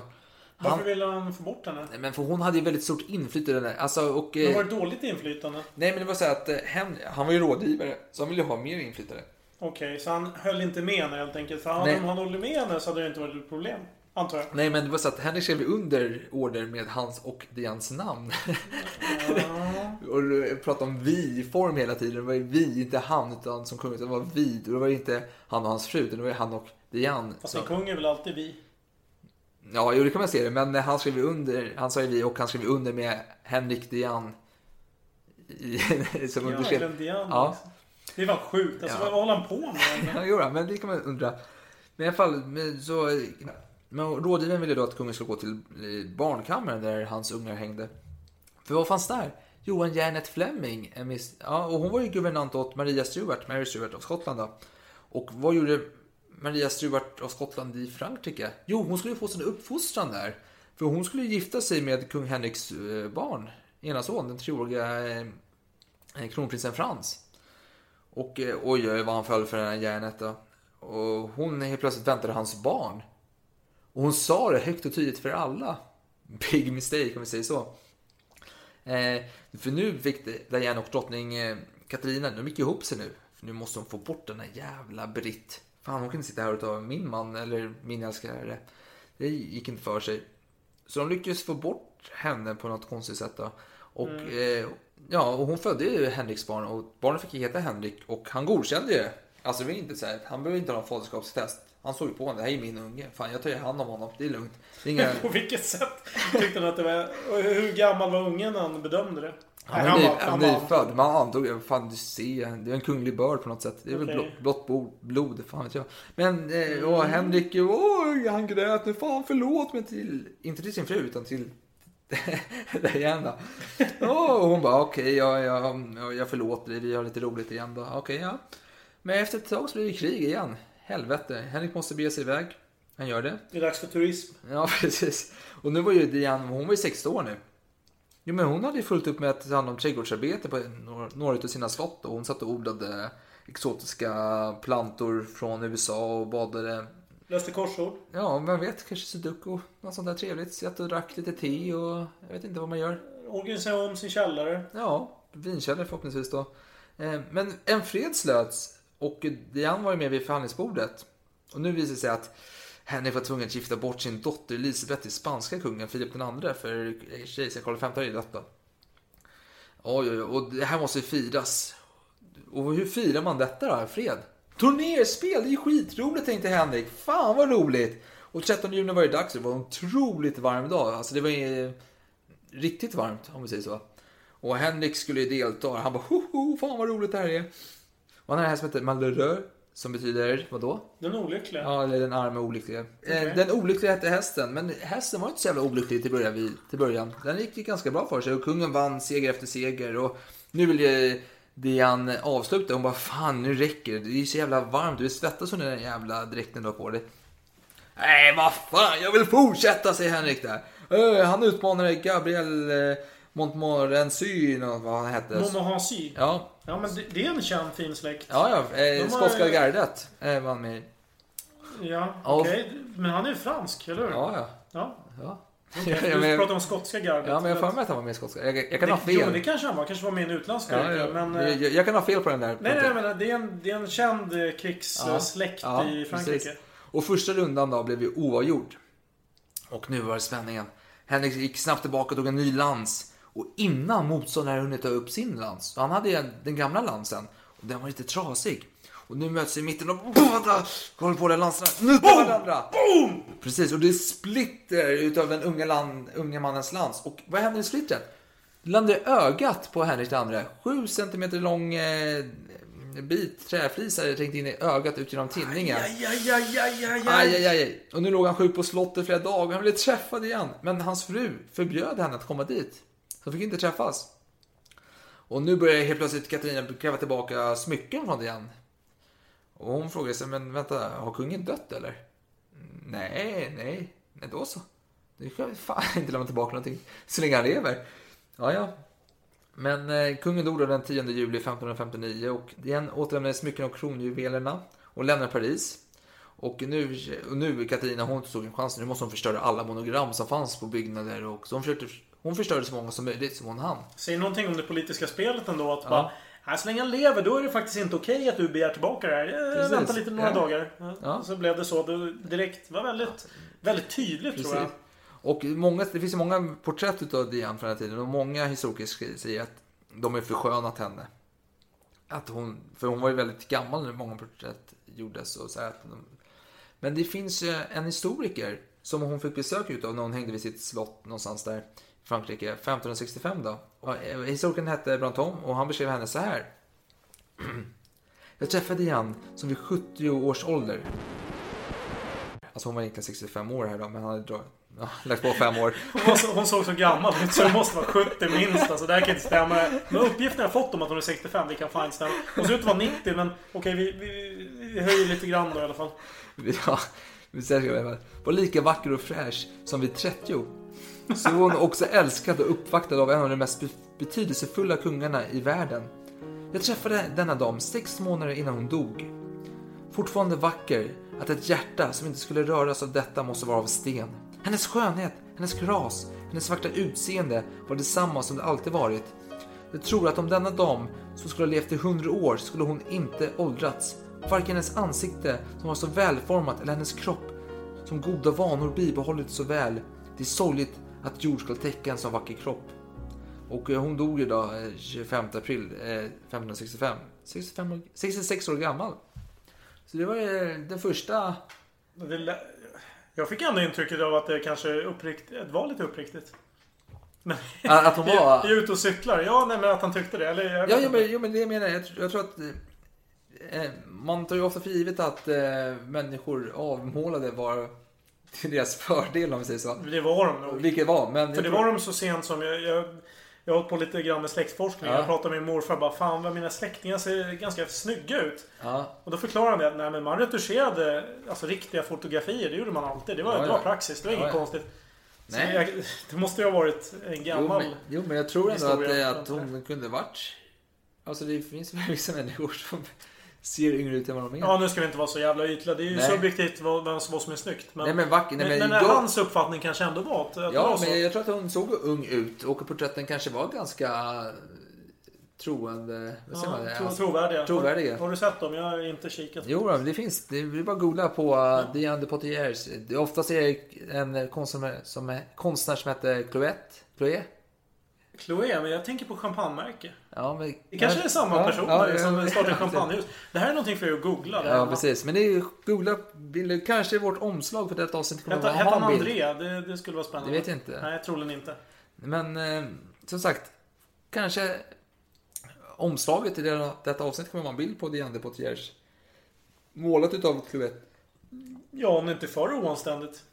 Varför ville han få bort henne? Men för hon hade ju väldigt stort inflytande. Alltså, och, Det eh, var ett dåligt inflytande. nej men det var så att hen, han var ju rådgivare, så han ville ju ha mer inflytande. Okej, så han höll inte med henne helt enkelt. För om han hållit med henne så hade det inte varit ett problem. Antar jag. Nej men det var så att Henrik skrev under order med hans och Dians namn. <laughs> och du pratade om vi-form hela tiden. Det var ju vi, inte han, utan som kung. Utan det var vi. Och det var inte han och hans fru, utan det var ju han och Dian. Fast en kung är väl alltid vi? Ja, jo det kan man se det. Men han skrev under, han sa ju vi och han skrev under med Henrik Dian. I, <laughs> som Ja, underskrev. Glendian. Ja. liksom. Det var sjukt. Alltså, Ja. vad håller han på med? <laughs> Ja, jo, men det kan man undra. Men i alla fall, så... Men rådgivaren ville då att kungen skulle gå till barnkammaren där hans ungar hängde. För vad fanns där? Johan Janet Fleming. en miss- Ja, och hon var ju guvernant åt Maria Stuart, Mary Stuart av Skottland. Då. Och vad gjorde Maria Stuart av Skottland i Frankrike? Jo, hon skulle ju få sin uppfostran där. För hon skulle ju gifta sig med kung Henriks eh, barn, ena son, den treåriga eh, eh, kronprinsen Frans. Och eh, oj, oj, vad han föll för den här järnet då. Och hon helt plötsligt väntade hans barn. Och hon sa det högt och tydligt för alla. Big mistake om vi säger så. Eh, för nu fick Diana och drottning eh, Katarina, de gick ihop sig nu. För nu måste de få bort den här jävla Britt. Fan, hon kan inte sitta här och ta min man eller min älskare. Det gick inte för sig. Så de lyckades få bort henne på något konstigt sätt då. Och, eh, ja, och hon födde ju Henriks barn och barnet fick heta Henrik och han godkände ju det. Alltså det var inte så här, han behöver inte ha någon faderskapstest. Han såg ju på honom, det här är min unge. Fan jag tar ju hand om honom, det är lugnt. Det är <laughs> inga... På vilket sätt tyckte han att det var... Hur gammal var ungen när han bedömde det? Han var- han var- är nyfödd. Man antog, fan du ser, det är en kunglig börd på något sätt. Det är väl Okej. blå, blått blod, fan vet jag. Men, eh, och Henrik, oj, han grät nu, fan förlåt mig till, inte till sin fru utan till <laughs> Diana. Åh, och hon bara, okej, jag, jag, jag förlåter dig, vi har lite roligt igen då. Okej, ja. Men efter ett tag så blir det krig igen. Helvete, Henrik måste bege sig iväg. Han gör det. Det är dags för turism. Ja, <laughs> precis. Och nu var ju Diane, hon var ju 16 år nu. Jo, men hon hade ju fullt upp med att ta hand om trädgårdsarbete på några, några av sina slott. Och hon satt och odlade exotiska plantor från USA och badade. Löste korsord. Ja, vem vet, kanske sudoku. Något sånt där trevligt. Satt och drack lite te och jag vet inte vad man gör. Organisera om sin källare. Ja, vinkällare förhoppningsvis då. Eh, Men en fred slöts och Diane var ju med vid förhandlingsbordet. Och nu visar det sig att Henrik var tvungen att gifta bort sin dotter Elisabeth till spanska kungen Filip II för kejsar Karl V hade detta. Oj, oj, oj, och det här måste ju firas. Och hur firar man detta då, fred? Turnerspel, det är ju skitroligt tänkte Henrik. Fan vad roligt! Och 13 juni var det dags, det var en otroligt varm dag. Alltså det var ju riktigt varmt om vi säger så. Och Henrik skulle ju delta. Han bara hoho, fan vad roligt det här är. Han har en häst som heter Malheureux. Som betyder, vadå? Den olyckliga. Ja, eller den arme olyckliga. Eh, Den olyckliga hette hästen, men hästen var inte så jävla olycklig till början. vid- Till början. Den gick ganska bra för sig och kungen vann seger efter seger. Och nu vill ju Diane avsluta. Hon bara, fan nu räcker det. Det är så jävla varmt. Du svettas under den jävla dräkten du har på dig. Nej, vad fan, jag vill fortsätta, säger Henrik där. Eh, han utmanade Gabriel eh, Montmorency, vad han hette. Montmorency. Ja, Ja, men det, är en känd fin släkt. ja, ja eh, De har- skotska gardet eh, var han med. Ja, okej. Men han är ju fransk, eller hur? Ja, ja. Ja. ja. <laughs> Ja, Du men- pratar om skotska gardet. Ja, men jag har för mig att han var med i skotska. Jag, jag kan det, ha fel. Jo, men det kanske han var. kanske var med i en utländsk ja, ja, men... eh, jag, jag kan ha fel på den där. Nej, nej, jag menar, det är en, det är en känd eh, krigssläkt Ja, i Frankrike. precis. Och första rundan då blev ju oavgjord. Och nu var det spänningen. Henrik gick snabbt tillbaka och tog en ny lans. Och innan motståndaren hunnit ta upp sin lans. Han hade den gamla lansen. Och den var lite trasig. Och nu möts vi i mitten och båda håller på den lanserna. Nu tar varandra. Boom! Precis, och det splitter utav den unga, land, unga mannens lans. Och vad händer i splittret? Det landar i ögat på Henrik andre. Sju centimeter lång eh, bit träflis hade trängt in i ögat ut genom tinningen. Aj, aj, aj, aj, Aj, aj, aj. Och nu låg han sjuk på slottet flera dagar. Han blev träffad igen. Men hans fru förbjöd henne att komma dit. Så de fick inte träffas. Och nu börjar helt plötsligt Katarina kräva tillbaka smycken från Diane. Och hon frågar sig, men vänta, har kungen dött eller? Nej, nej, nej då så. Nu kan vi fan <laughs> inte lämna tillbaka någonting så länge han lever. Ja, ja. Men eh, kungen dog då den 10 juli 1559 och Diane återlämnade smycken och kronjuvelerna och lämnade Paris. Och nu, och nu Katarina, hon såg en chans. Nu måste hon förstöra alla monogram som fanns på byggnader. Och så hon, försökte, hon förstörde så många som möjligt som hon hann. Säg någonting om det politiska spelet ändå. Att bara, "Nej, så länge han lever då är det faktiskt inte okej att du begär tillbaka det här. Precis. väntar lite några Ja. dagar. Ja. Ja. Så blev det så. Det direkt var väldigt, väldigt tydligt tror jag. Precis. Och många, det finns ju många porträtt av Diane från den här tiden och många historiker säger att de är förskönat henne. Att hon, för hon var ju väldigt gammal när många porträtt gjordes. Och så här att de, men det finns ju en historiker som hon fick besök utav när hon hängde vid sitt slott någonstans där Frankrike 1565 då. Och eh, historikern hette Brantôme och han beskrev henne så här. <clears throat> Jag träffade Diane som vid 70 års ålder Alltså hon var egentligen 65 år här då, men han hade dragit, <laughs> ja, lagt på fem år. Hon, så, hon såg så gammal ut så det måste vara 70 minst. Alltså, det här kan inte stämma. Men uppgifterna jag fått om att hon är 65, det kan fan inte stämma. Hon ser ut att vara 90, men okej, vi, vi, vi höjer lite grann då i alla fall. <laughs> Ja, vi säger i alla fall. Var lika vacker och fräsch som vid 30. Så var hon också älskad och uppvaktad av en av de mest betydelsefulla kungarna i världen. Jag träffade denna dam sex månader innan hon dog. Fortfarande vacker, att ett hjärta som inte skulle röras av detta måste vara av sten. Hennes skönhet, hennes kuras, hennes vackra utseende var detsamma som det alltid varit. Jag tror att om denna dam som skulle ha levt i hundra år skulle hon inte åldrats. Varken hennes ansikte som var så välformat eller hennes kropp som goda vanor bibehållit så väl. Det är sorgligt att jord ska täcka en så vacker kropp. Och eh, hon dog ju då eh, 25 april eh, 1565. 65, år- 66 år gammal. Så det var eh, den första... Jag fick ändå intrycket av att det kanske upprikt, det var lite uppriktigt. Men, Att hon <laughs> var... Jag är ute och cyklar. Ja, nej, men att han tyckte det. Eller, jag Ja, jo, men, jo, men det menar jag. Jag tror, jag tror att eh, man tar ju ofta för givet att eh, människor avmålade var <laughs> till deras fördel om vi säger så. Det var de nog. Vilket var, men... För det tror- var de så sent som jag... jag jag har hållit på lite grann med släktforskning. Ja. Jag pratade med min morfar bara Fan vad mina släktingar ser ganska snygga ut. Ja, Och då förklarade han det att nej, men man retuscherade alltså, riktiga fotografier. Det gjorde man alltid. Det var, Ja, det var praxis. Det var inget konstigt. Nej. jag, det måste ju ha varit en jo, gammal... men, jo, men jag tror ändå att, eh, att hon kunde varit... Alltså det finns väl vissa människor som ser yngre ut än vad de är. Ja, nu ska vi inte vara så jävla ytliga. Det är ju Nej. subjektivt vad, vad, som är snyggt. Men, Nej men vacker, nej, men, men, men jag, hans uppfattning kanske ändå var att, att Ja, men jag tror att hon såg ung ut och porträtten kanske var ganska troende... Vad säger man? Ja, tro, Alltså, trovärdiga. trovärdiga. Har, har du sett dem? Jag har inte kikat. Jo, då, det finns. Det är bara att googla på uh, Diane de Potiers. Det är Oftast är det en konstnär som, är, konstnär som heter Chloette. Chloé? Chloé, men jag tänker på champagnemärke. Ja, men, Det kanske är samma ja, person ja, som startar ja, <laughs> champagnehus. Det här är någonting för er att googla. Ja, precis. Men det är googla bilder. Kanske vårt omslag för detta avsnitt kommer att ha han en bild. André? Det, det skulle vara spännande. Det vet jag inte. Nej, troligen inte. Men eh, som sagt, kanske omslaget i det- detta avsnitt kommer att vara en bild på Diane Potiers. Målat utav Chloette. Ja, om det inte är för oanständigt.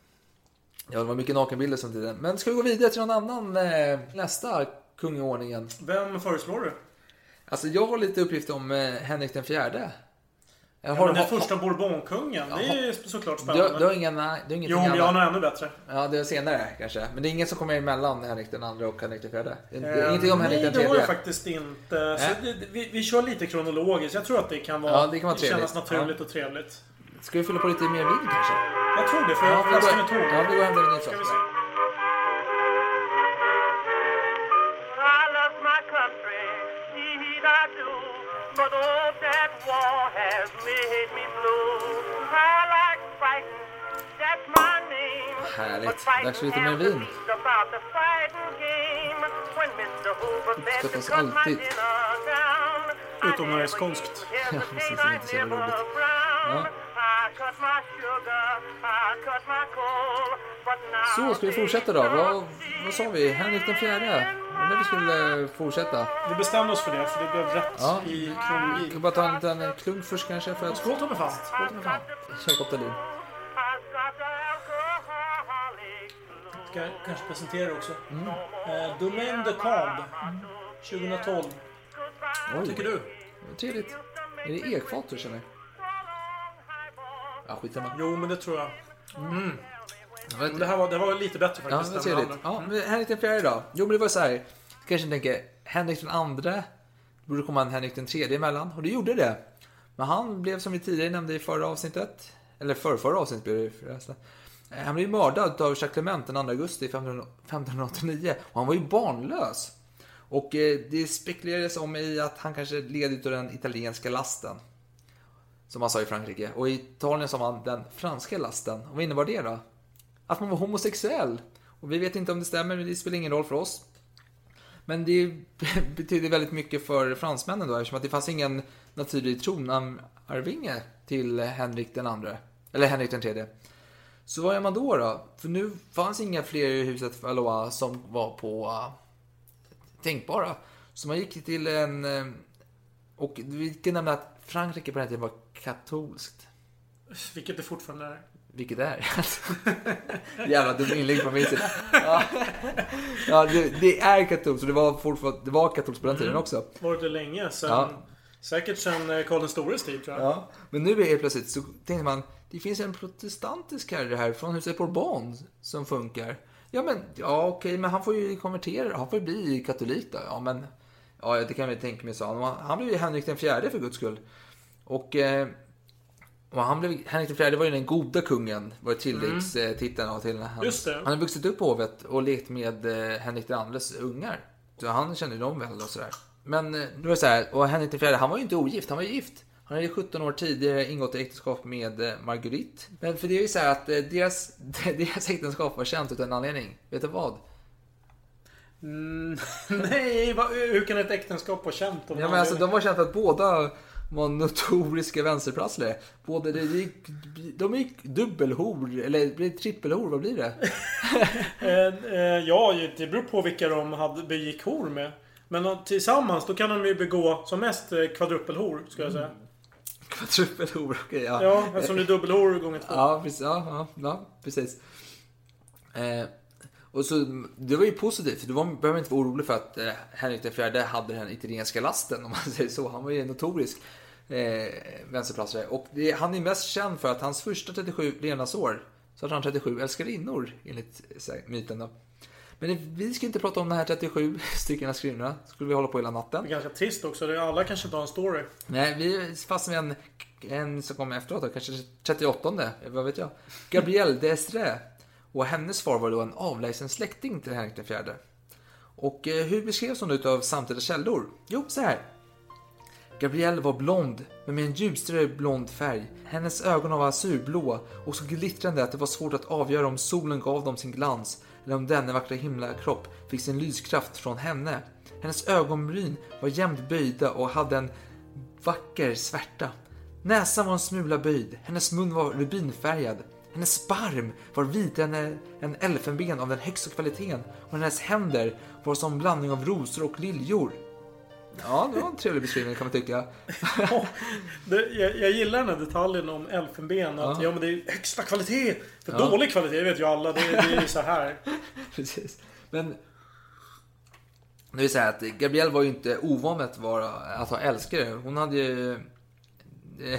Ja, det var mycket nakenbilder som tiden. Men ska vi gå vidare till någon annan eh, nästa i ordningen? Vem föreslår du? Alltså jag har lite uppgifter om eh, Henrik den fjärde. Jag Ja, men den första Bourbonkungen. Det är ju såklart Du, spännande. du har ingen, nej, du har ingenting jo, men jag har något ännu bättre. Ja, det är senare kanske. Men det är ingen som kommer emellan Henrik den andra och Henrik den fjärde? Det är Eh, ingenting om Henrik Nej, den det har tredje? jag faktiskt inte. Nej. det, vi, vi kör lite kronologiskt. Jag tror att det kan vara, Ja, det kan vara trevligt. kännas naturligt och trevligt. Ska vi fylla på lite mer vin kanske? Jag tror det, för Ja, jag vi flaskan är tom. ja, vi går och hämtar en ny flaska. But oh, that war has made me blue. I like fighting, that's my name. Härligt. But fighting Dags för lite mer vin. Uppskattas cut my alltid. dinner down, I Utom när det är skånskt. Ja, <laughs> precis, det är inte så jävla roligt. Ja. Så, ska vi fortsätta då? Vad, vad sa vi? Henrik den fjärde? Det vi skulle fortsätta? Vi bestämde oss för det, för det blev rätt Ja. i kronologi. kan bara ta en liten klunk först kanske för att... Skål mig fan. Skål mig fan. Alcoholic blues. Ska kanske presentera också. Mm. Eh, Domaine de Camp. 2012. Vad tycker du? Trevligt. Är det ekfat du känner? Ja, skitsamma. Jo, men det tror jag. Mm. Det här var, det var lite bättre Ja, faktiskt. än det trevligt. andra. Ja, men Henrik den fjärde då? Jo, men det var så här. Du kanske tänker, Henrik den andre, det borde komma en Henrik den tredje emellan. Och det gjorde det. Men han blev som vi tidigare nämnde i förra avsnittet, eller förra, förra avsnittet blev det förresten. Eh, han blev mördad av Jacques Clement den 2 augusti 1589 och han var ju barnlös. Och eh, det spekulerades om i att han kanske led av den italienska lasten. Som man sa i Frankrike. Och i Italien sa man den franska lasten. Och vad innebar det då? Att man var homosexuell. Och vi vet inte om det stämmer, men det spelar ingen roll för oss. Men det <laughs> betyder väldigt mycket för fransmännen då, eftersom att det fanns ingen naturlig tronarvinge till Henrik den andre. Eller Henrik den tredje. Så vad gör man då då? För nu fanns inga fler i huset Valois som var på uh, tänkbara. Så man gick till en... Eh, och vi kan nämna att Frankrike på den här tiden var katolskt. Vilket det fortfarande är. Vilket är. <laughs> Jävla dum inlägg från min sida. Ja, ja det, det är katolskt och det var, fortfarande, det var katolskt på den tiden också. Varit det länge. Sen, Ja. Säkert sen eh, Karl den stores tid tror jag. Ja, men nu är det plötsligt så tänkte man, det finns en protestantisk herre här från huset Bourbon som funkar. Ja, men ja, okej, men han får ju konvertera, han får ju bli katolik då. Ja, men ja, det kan vi tänka mig, sa han. Han blev ju Henrik den fjärde för guds skull. Och, eh, och han blev, Henrik den fjärde var ju den goda kungen, var tilläggstiteln mm. till han. Just det. Han har vuxit upp på hovet och lekt med eh, Henrik andres ungar. Så han kände ju dem väl och sådär. Men eh, nu är det så här, och Henrik fjärde, han var ju inte ogift, han var ju gift. Han hade 17 år tidigare ingått äktenskap med eh, Marguerite. Men för det är ju så här att deras, <laughs> deras äktenskap var känt utan en anledning. Vet du vad? Mm, <laughs> nej, hur kan ett äktenskap vara känt? Ja, men alltså, de var för att båda var notoriska vänsterpratslare. Båda, det gick, de gick dubbelhor, eller blir trippelhor, vad blir det? <laughs> Eh, ja, det beror på vilka de hade, begick hor med. Men tillsammans, då kan de ju begå som mest eh, kvadrupelhor, skulle jag säga. Trippelhor, okej ja. Ja, eftersom det är dubbelhor gånger två. Ja, precis. Ja, ja, ja, precis. Eh, och så, det var ju positivt, för då var- behöver inte vara orolig för att eh, Henrik IV hade den italienska lasten, om man säger så. Han var ju notorisk eh, vänsterplatsare. Och det, han är mest känd för att hans första 37 levnadsår så hade han 37 älskarinnor, enligt här, myten då. Men vi ska inte prata om de här 37 <laughs> stycken älskarinnorna. skulle vi hålla på hela natten. Det är ganska trist också. Det- Alla kanske inte har en story. Nej, vi fastnar med en, en som kommer efteråt, då, kanske 38, vad vet jag. Gabrielle d'Estrée. Och hennes far var då en avlägsen släkting till Henrik IV. Och eh, hur beskrevs hon utav samtida källor? Jo, så här. Gabrielle var blond, men med en ljusare blond färg. Hennes ögon var azurblå och så glittrande att det var svårt att avgöra om solen gav dem sin glans eller om denna vackra himlakropp fick sin lyskraft från henne. Hennes ögonbryn var jämnt böjda och hade en vacker svärta. Näsan var en smula böjd, hennes mun var rubinfärgad. Hennes sparm var vitare än elfenben av den högsta kvaliteten och hennes händer var som en blandning av rosor och liljor. Ja, det var en trevlig beskrivning kan man tycka. <laughs> Det, jag, jag gillar den här detaljen om elfenben. Att ja. Ja. men det är högsta kvalitet. För Ja. dålig kvalitet, det vet ju alla. Det, det är ju så här. <laughs> Precis. Men det är så här att Gabrielle var ju inte ovan med att, vara, ha älskare. Hon hade ju... <laughs>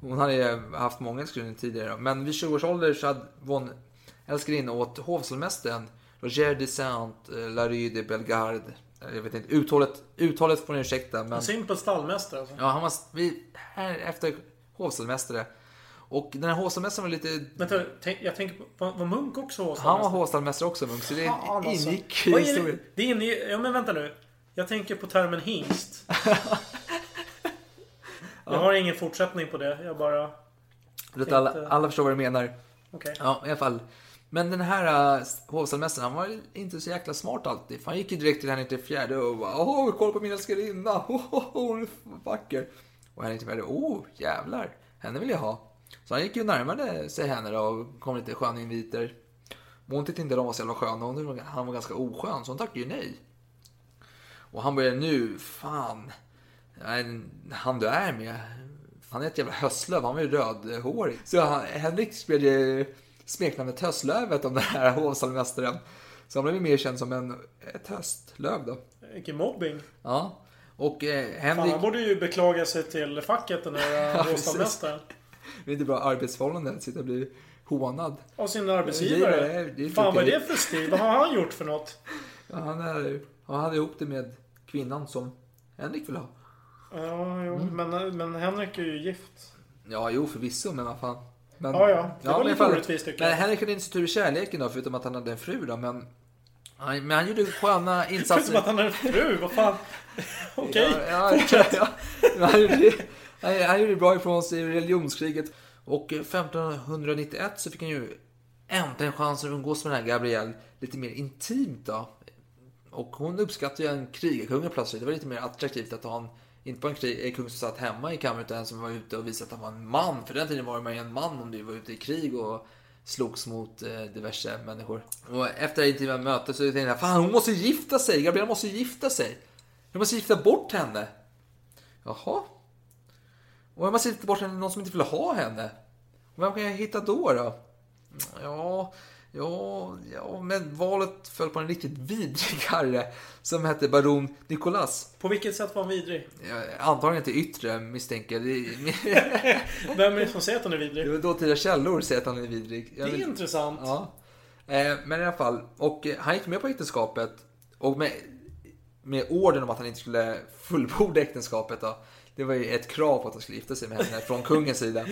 Hon hade ju haft många älskarinnor tidigare. Men vid 20 års ålder så hade hon älskarinna åt hovsalmästaren Roger de Saint-Larue de Bellegarde. Jag vet inte, uttalet, uttalet får ni ursäkta. Men... En simpel stallmästare alltså. Ja, han var vi, här efter hovstallmästare. Och den här hovstallmästaren var lite... Vänta, tänk, jag tänker på... Var, var Munk också Han var hovstallmästare? hovstallmästare också, Munk, så det Fan, alltså. ingick i historien. det? Det är inne Ja men vänta nu. Jag tänker på termen hingst. <laughs> Jag har ingen fortsättning på det. Jag bara... Du vet, alla, alla förstår vad du menar. Okej. Ja, i alla fall. Men den här äh, hovstallmästaren, han var inte så jäkla smart alltid. För han gick ju direkt till Henrik IV fjärde och bara Åh, kolla på min älskarinna! <laughs> Hon är vacker! Och Henrik IV, fjärde, oh, jävlar! Henne vill jag ha. Så han gick ju närmare sig henne då och kom lite sköna inviter. Men hon tyckte inte de var så jävla sköna. Hon, han var ganska oskön, så hon tackade ju nej. Och han började nu, fan. Han du är med. Han är ett jävla höstlöv, han var ju rödhårig. Så han, Henrik spred ju smeknamnet Höstlövet om den här hovstallmästaren. Så han blev mer känd som en, ett höstlöv då. Vilken mobbing. Ja. Och eh, Fan, Henrik... han borde ju beklaga sig till facket den där <laughs> Ja, bostadsmästaren. Det är inte bra arbetsförhållanden, sitta och bli hånad. Av sin Det arbetsgivare. det är inte Fan vad är det för stil? Vad har han gjort för något? <laughs> Ja, han, är, han hade ihop det med kvinnan som Henrik vill ha. Ja, jo, men, men Henrik är ju gift. Ja, jo förvisso, men vad fan. Men, Ja, ja. Det var men lite orättvist, tycker Men jag. Henrik hade inte så tur i kärleken då, förutom att han hade en fru då. Men, han- men han gjorde sköna <laughs> insatser. som att han är en fru, vad fan. <laughs> Okej, Ja, ja, ja. <laughs> Men Han, gjorde, han, han gjorde bra ifrån sig i religionskriget. Och eh, 1591 så fick han ju äntligen chansen att umgås med den här Gabrielle lite mer intimt då. Och hon uppskattade ju en krigarkung plötsligt. Det var lite mer attraktivt att ha en, inte bara en kung som satt hemma i kammaren utan en som var ute och visade att han var en man. För den tiden var man ju en man om du var ute i krig och slogs mot eh, diverse människor. Och efter det intima mötet så tänkte jag, fan hon måste gifta sig! Gabriella måste gifta sig! Jag måste gifta bort henne! Jaha? Och jag måste gifta bort henne någon som inte vill ha henne. Och vem kan jag hitta då då? Ja, ja, ja, men valet föll på en riktigt vidrig herre som hette baron Nicolas. På vilket sätt var han vidrig? Ja, antagligen till yttre misstänker jag. <laughs> Vem är det som säger att han är vidrig? Det var dåtida källor säger att han är vidrig. Det är intressant. Ja. Eh, men i alla fall, och eh, han gick med på äktenskapet och med, med orden om att han inte skulle fullborda äktenskapet då. Det var ju ett krav på att han skulle gifta sig med henne från kungens sida.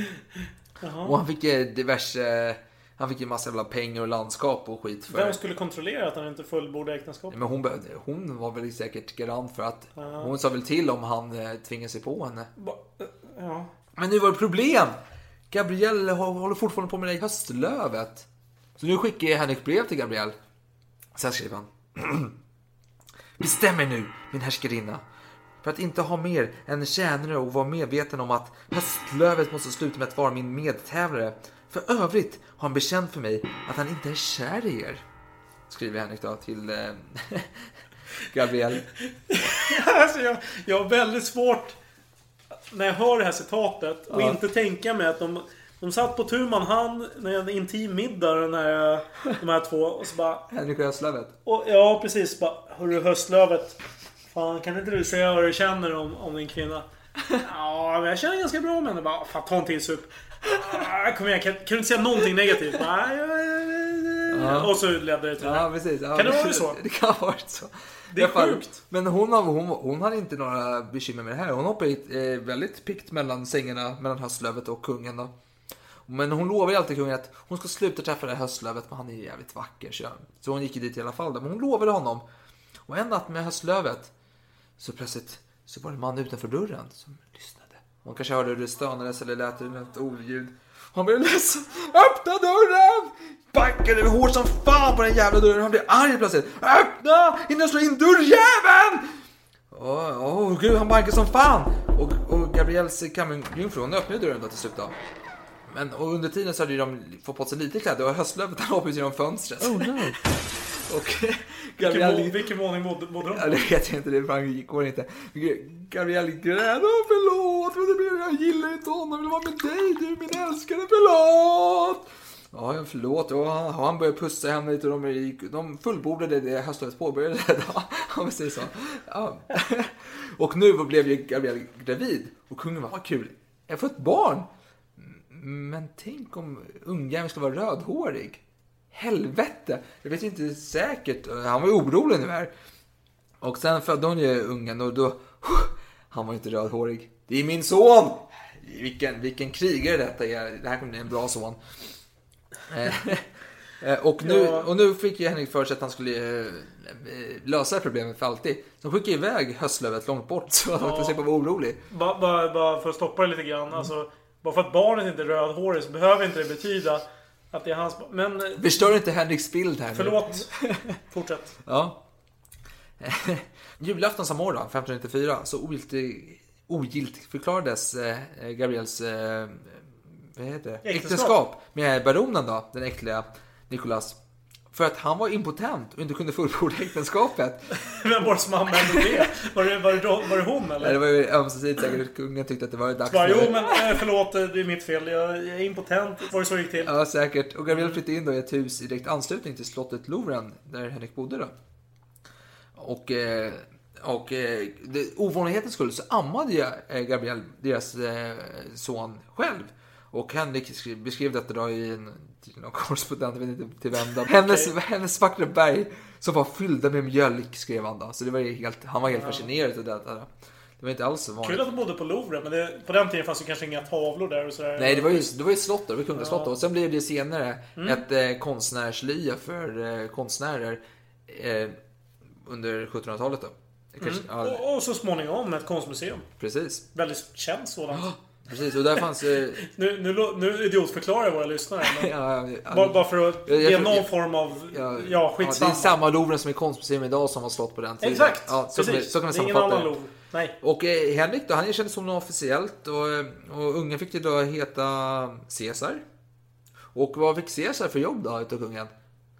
<laughs> Och han fick ju diverse, han fick ju massa jävla pengar och landskap och skit för Vem skulle kontrollera att han inte fullbordade äktenskapet? men hon, hon var väl säkert garant för att Ja. hon sa väl till om han eh, tvingade sig på henne. Ja. Men nu var det problem! Gabrielle hå- håller fortfarande på med det höstlövet. Så nu skickar jag Henrik brev till Gabrielle. Sen skriver han. <clears throat> Bestäm er nu, min härskarinna. För att inte ha mer än tjänare och vara medveten om att höstlövet måste sluta med att vara min medtävlare. För övrigt har han bekänt för mig att han inte är kär i er. Skriver Henrik då till eh, <laughs> Gabrielle. <laughs> alltså jag, jag har väldigt svårt när jag hör det här citatet och Ja. inte tänka mig att de, de satt på tu man hand när en intim middag den här, de här två och så bara... Henrik och höstlövet. Och, ja precis, bara Hörru höstlövet. Fan kan inte du säga vad du känner om, om din kvinna? <laughs> Ja men jag känner ganska bra om henne. Bara, fan ta en till sup. Ah, Kom igen, kan, kan du inte säga någonting negativt? Bara, ja. Och så ledde det till Ja, precis. Ja, Kan det vara så? <laughs> Det kan ha varit så. Det är fall, sjukt. Men hon, hon, hon hade inte några bekymmer med det här. Hon hoppade eh, väldigt pikt mellan sängarna, mellan höstlövet och kungen. Då. Men hon lovade ju alltid kungen att hon ska sluta träffa det här höstlövet, men han är ju jävligt vacker. Så, så hon gick ju dit i alla fall. Då. Men hon lovade honom. Och en natt med höstlövet så plötsligt så var det en man utanför dörren som lyssnade. Hon kanske hörde hur det stönades eller lät något oljud. Han blev ledsen. Öppna dörren! Bankade hårt som fan på den jävla dörren. Han blev arg plötsligt. Öppna! Innan jag slår in dörrjäveln! Åh, åh, gud, han bankade som fan! Och, och Gabriels kammarjungfru, hon öppnade dörren då till slut då. Men och under tiden så hade ju de fått på sig lite kläder och höstlövet han hoppade genom fönstret. Oh no! <laughs> och Gabriel... vilken våning bodde de Ja, det vet jag inte, det framgick- går inte. Gabriel grät. Åh, förlåt, men det blev, jag gillar inte honom, jag vill vara med dig, du min älskade, förlåt! Ja, förlåt. Och han, han började pussa henne lite de, gick, de fullbordade det höstlovet påbörjade. Ja, <laughs> om vi säger så. Ja. Och nu blev ju Gabriel gravid. Och kungen var, vad kul, jag får ett barn. Men tänk om ungjäveln ska vara rödhårig. Helvete! Jag vet inte säkert. Han var ju orolig nu här. Och sen födde hon ju ungen och då... Han var inte rödhårig. Det är min son! Vilken, vilken krigare detta är. Det här kommer bli en bra son. Eh, eh, och, nu, och nu fick ju Henrik för sig att han skulle eh, lösa problemet för alltid. Så de skickade iväg höstlövet långt bort så att han Ja. inte slippa vara orolig. Bara, bara, bara för att stoppa det lite grann. Alltså, bara för att barnet inte är rödhårigt så behöver inte det betyda att det är hans. Men eh, Förstör inte Henriks bild här nu. förlåt. <laughs> Fortsätt. Ja. <laughs> Julafton samma år då, 1594, så ogiltig, förklarades eh, Gabriels eh, vad heter det? Äktenskap. äktenskap med baronen då, den äckliga Nikolas. För att han var impotent och inte kunde fullborda äktenskapet. <laughs> Vem var det som anmälde det? Var det, var det, då- var det hon Nej, eller? Det var ju ömsesidigt säkert. Kungen tyckte att det var dags Bara, jo men eh, förlåt, det är mitt fel. Jag, jag är impotent. Var det så det gick till? Ja, säkert. Och Gabriel flyttade in då i ett hus i direkt anslutning till slottet Louvren, där Henrik bodde då. Och eh, Och eh, det, ovanlighetens skull så ammade eh, Gabriel deras son själv. Och Henrik beskrev detta då i en någon korrespondent, vet inte till vem då. Hennes, hennes vackra berg som var fyllda med mjölk skrev han då. Så det var helt, han var helt fascinerad av detta. Det var inte alls så vanligt. Kul att de bodde på Louvre, men det, på den tiden fanns det kanske inga tavlor där och sådär. Nej, det var ju, det var ju slott, då, det var kungaslott. då. Och sen blev det senare Mm. ett eh, konstnärslya för eh, konstnärer eh, under 1700-talet. Då. Kanske, ja, Och, och så småningom ett konstmuseum. precis. Väldigt känt sådant. Precis. Och där fanns... Eh, <laughs> Nu, nu, nu idiotförklarar jag våra lyssnare. Men <laughs> ja, ja, bara, bara för att ge någon jag- form av... Ja, Ja, det skitsamma. är samma Louvre som är konstmuseum idag som var slott på den tiden. Exakt! Ja, så, kan precis. så kan vi det sammanfatta annan det. Nej. Och eh, Henrik då, han erkändes som officiellt och, eh, och ungen fick ju då heta Caesar. Och vad fick Caesar för jobb då utav kungen?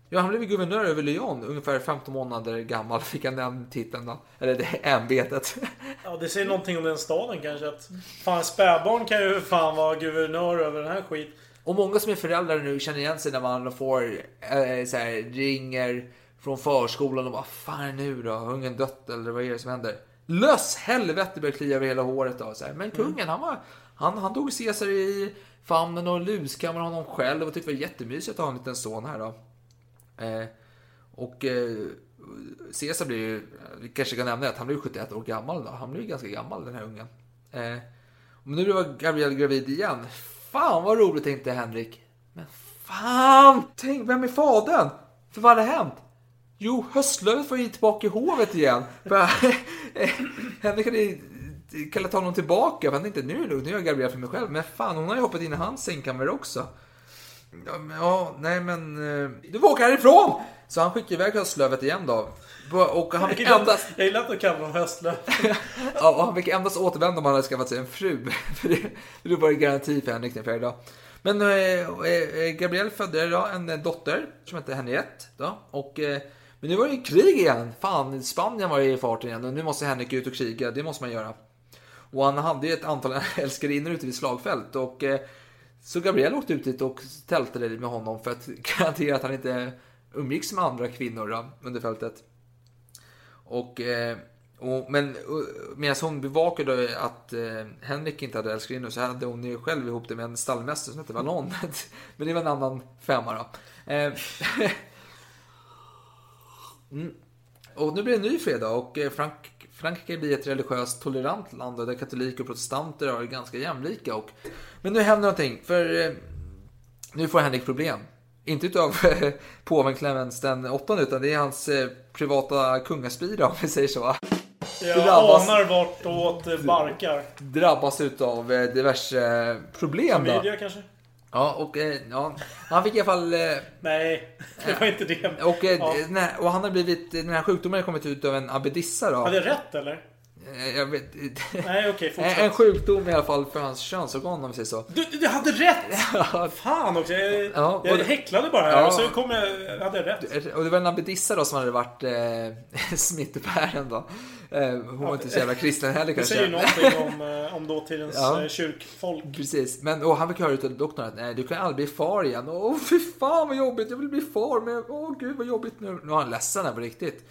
Ja, han blev guvernör över Lyon, ungefär 15 månader gammal fick han den titeln då. Eller det <laughs> ämbetet. Ja, det säger någonting om den staden kanske. Att fan, spädbarn kan ju fan vara guvernör över den här skit. Och många som är föräldrar nu känner igen sig när man får eh, så här, ringer från förskolan och bara fan nu då? Har ungen dött eller vad är det som händer? Löss helvete börjar klia över hela håret då. Så här. Men kungen han var, han, han tog Caesar i famnen och luskammade honom själv och tyckte det var jättemysigt att ha en liten son här då. Eh, och eh, Caesar blir ju, vi kanske kan nämna att han blir 71 år gammal då. Han blir ju ganska gammal den här ungen. Eh, men nu var Gabriel gravid igen. Fan vad roligt tänkte Henrik. Men fan! Tänk, vem är fadern? För vad hade hänt? Jo, höstlövet var ju tillbaka i hovet igen. <laughs> Henrik hade kallat honom tillbaka. För han tänkte, nu är det lugnt, nu är jag Gabriel för mig själv. Men fan, hon har ju hoppat in i hans sängkammare också. Ja, men, ja, nej men... eh, Du får åka härifrån! Så han skickade iväg höstlövet igen då. Och han fick Jag endast... jag gillar att du kallar dem höstlöv. <laughs> Ja, och han fick endast återvända om han hade skaffat sig en fru. <laughs> För det, för det var det garanti för Henrik den fjärde dag. Men eh, eh, Gabriel födde då en eh, dotter som hette Henriette. Då, och, eh, men nu var det ju krig igen. Fan, Spanien var i farten igen och nu måste Henrik ut och kriga. Det måste man göra. Och han hade ju ett antal <laughs> älskarinnor ute vid slagfält. Och, eh, så Gabriel åkte ut dit och tältade med honom för att garantera att han inte umgicks med andra kvinnor då, under fältet. Och, eh, och, men medan hon bevakade att eh, Henrik inte hade älskarinnor så hade hon ju själv ihop det med en stallmästare som hette Vallon. <laughs> men det var en annan femma då. Eh, <laughs> mm. Och nu blir det en ny fredag och eh, Frank, Frankrike blir ett religiöst tolerant land där katoliker och protestanter är ganska jämlika. Och, men nu händer någonting, för eh, nu får Henrik problem. Inte utav eh, påven Clemens den åttonde utan det är hans eh, privata kungaspira om vi säger så. Jag Drabbas- anar vartåt barkar. Drabbas utav diverse problem då. Media kanske? Ja, och eh, ja, han fick i alla fall... Eh, Nej, det var inte det. och, eh, Ja. den här, och han har blivit, den här sjukdomen har kommit ut av en abbedissa då. Hade jag rätt eller? Jag vet, Nej, fortsätt. en sjukdom i alla fall för hans könsorgan om vi säger så. Du, du hade rätt! <laughs> Fan också. Jag, Ja, och jag häcklade bara här Ja. och så kom jag... Hade jag rätt? Och det var en abbedissa då som hade varit eh, <laughs> smittebäraren då. Eh, hon var inte så jävla kristen heller Det kanske. säger någonting om, <laughs> eh, om dåtidens Ja. ja. kyrkfolk. Precis, men och han fick höra utav doktorn att nej, du kan aldrig bli far igen. Åh fy fan vad jobbigt, jag vill bli far men åh gud vad jobbigt nu. Nu var han ledsen här på riktigt.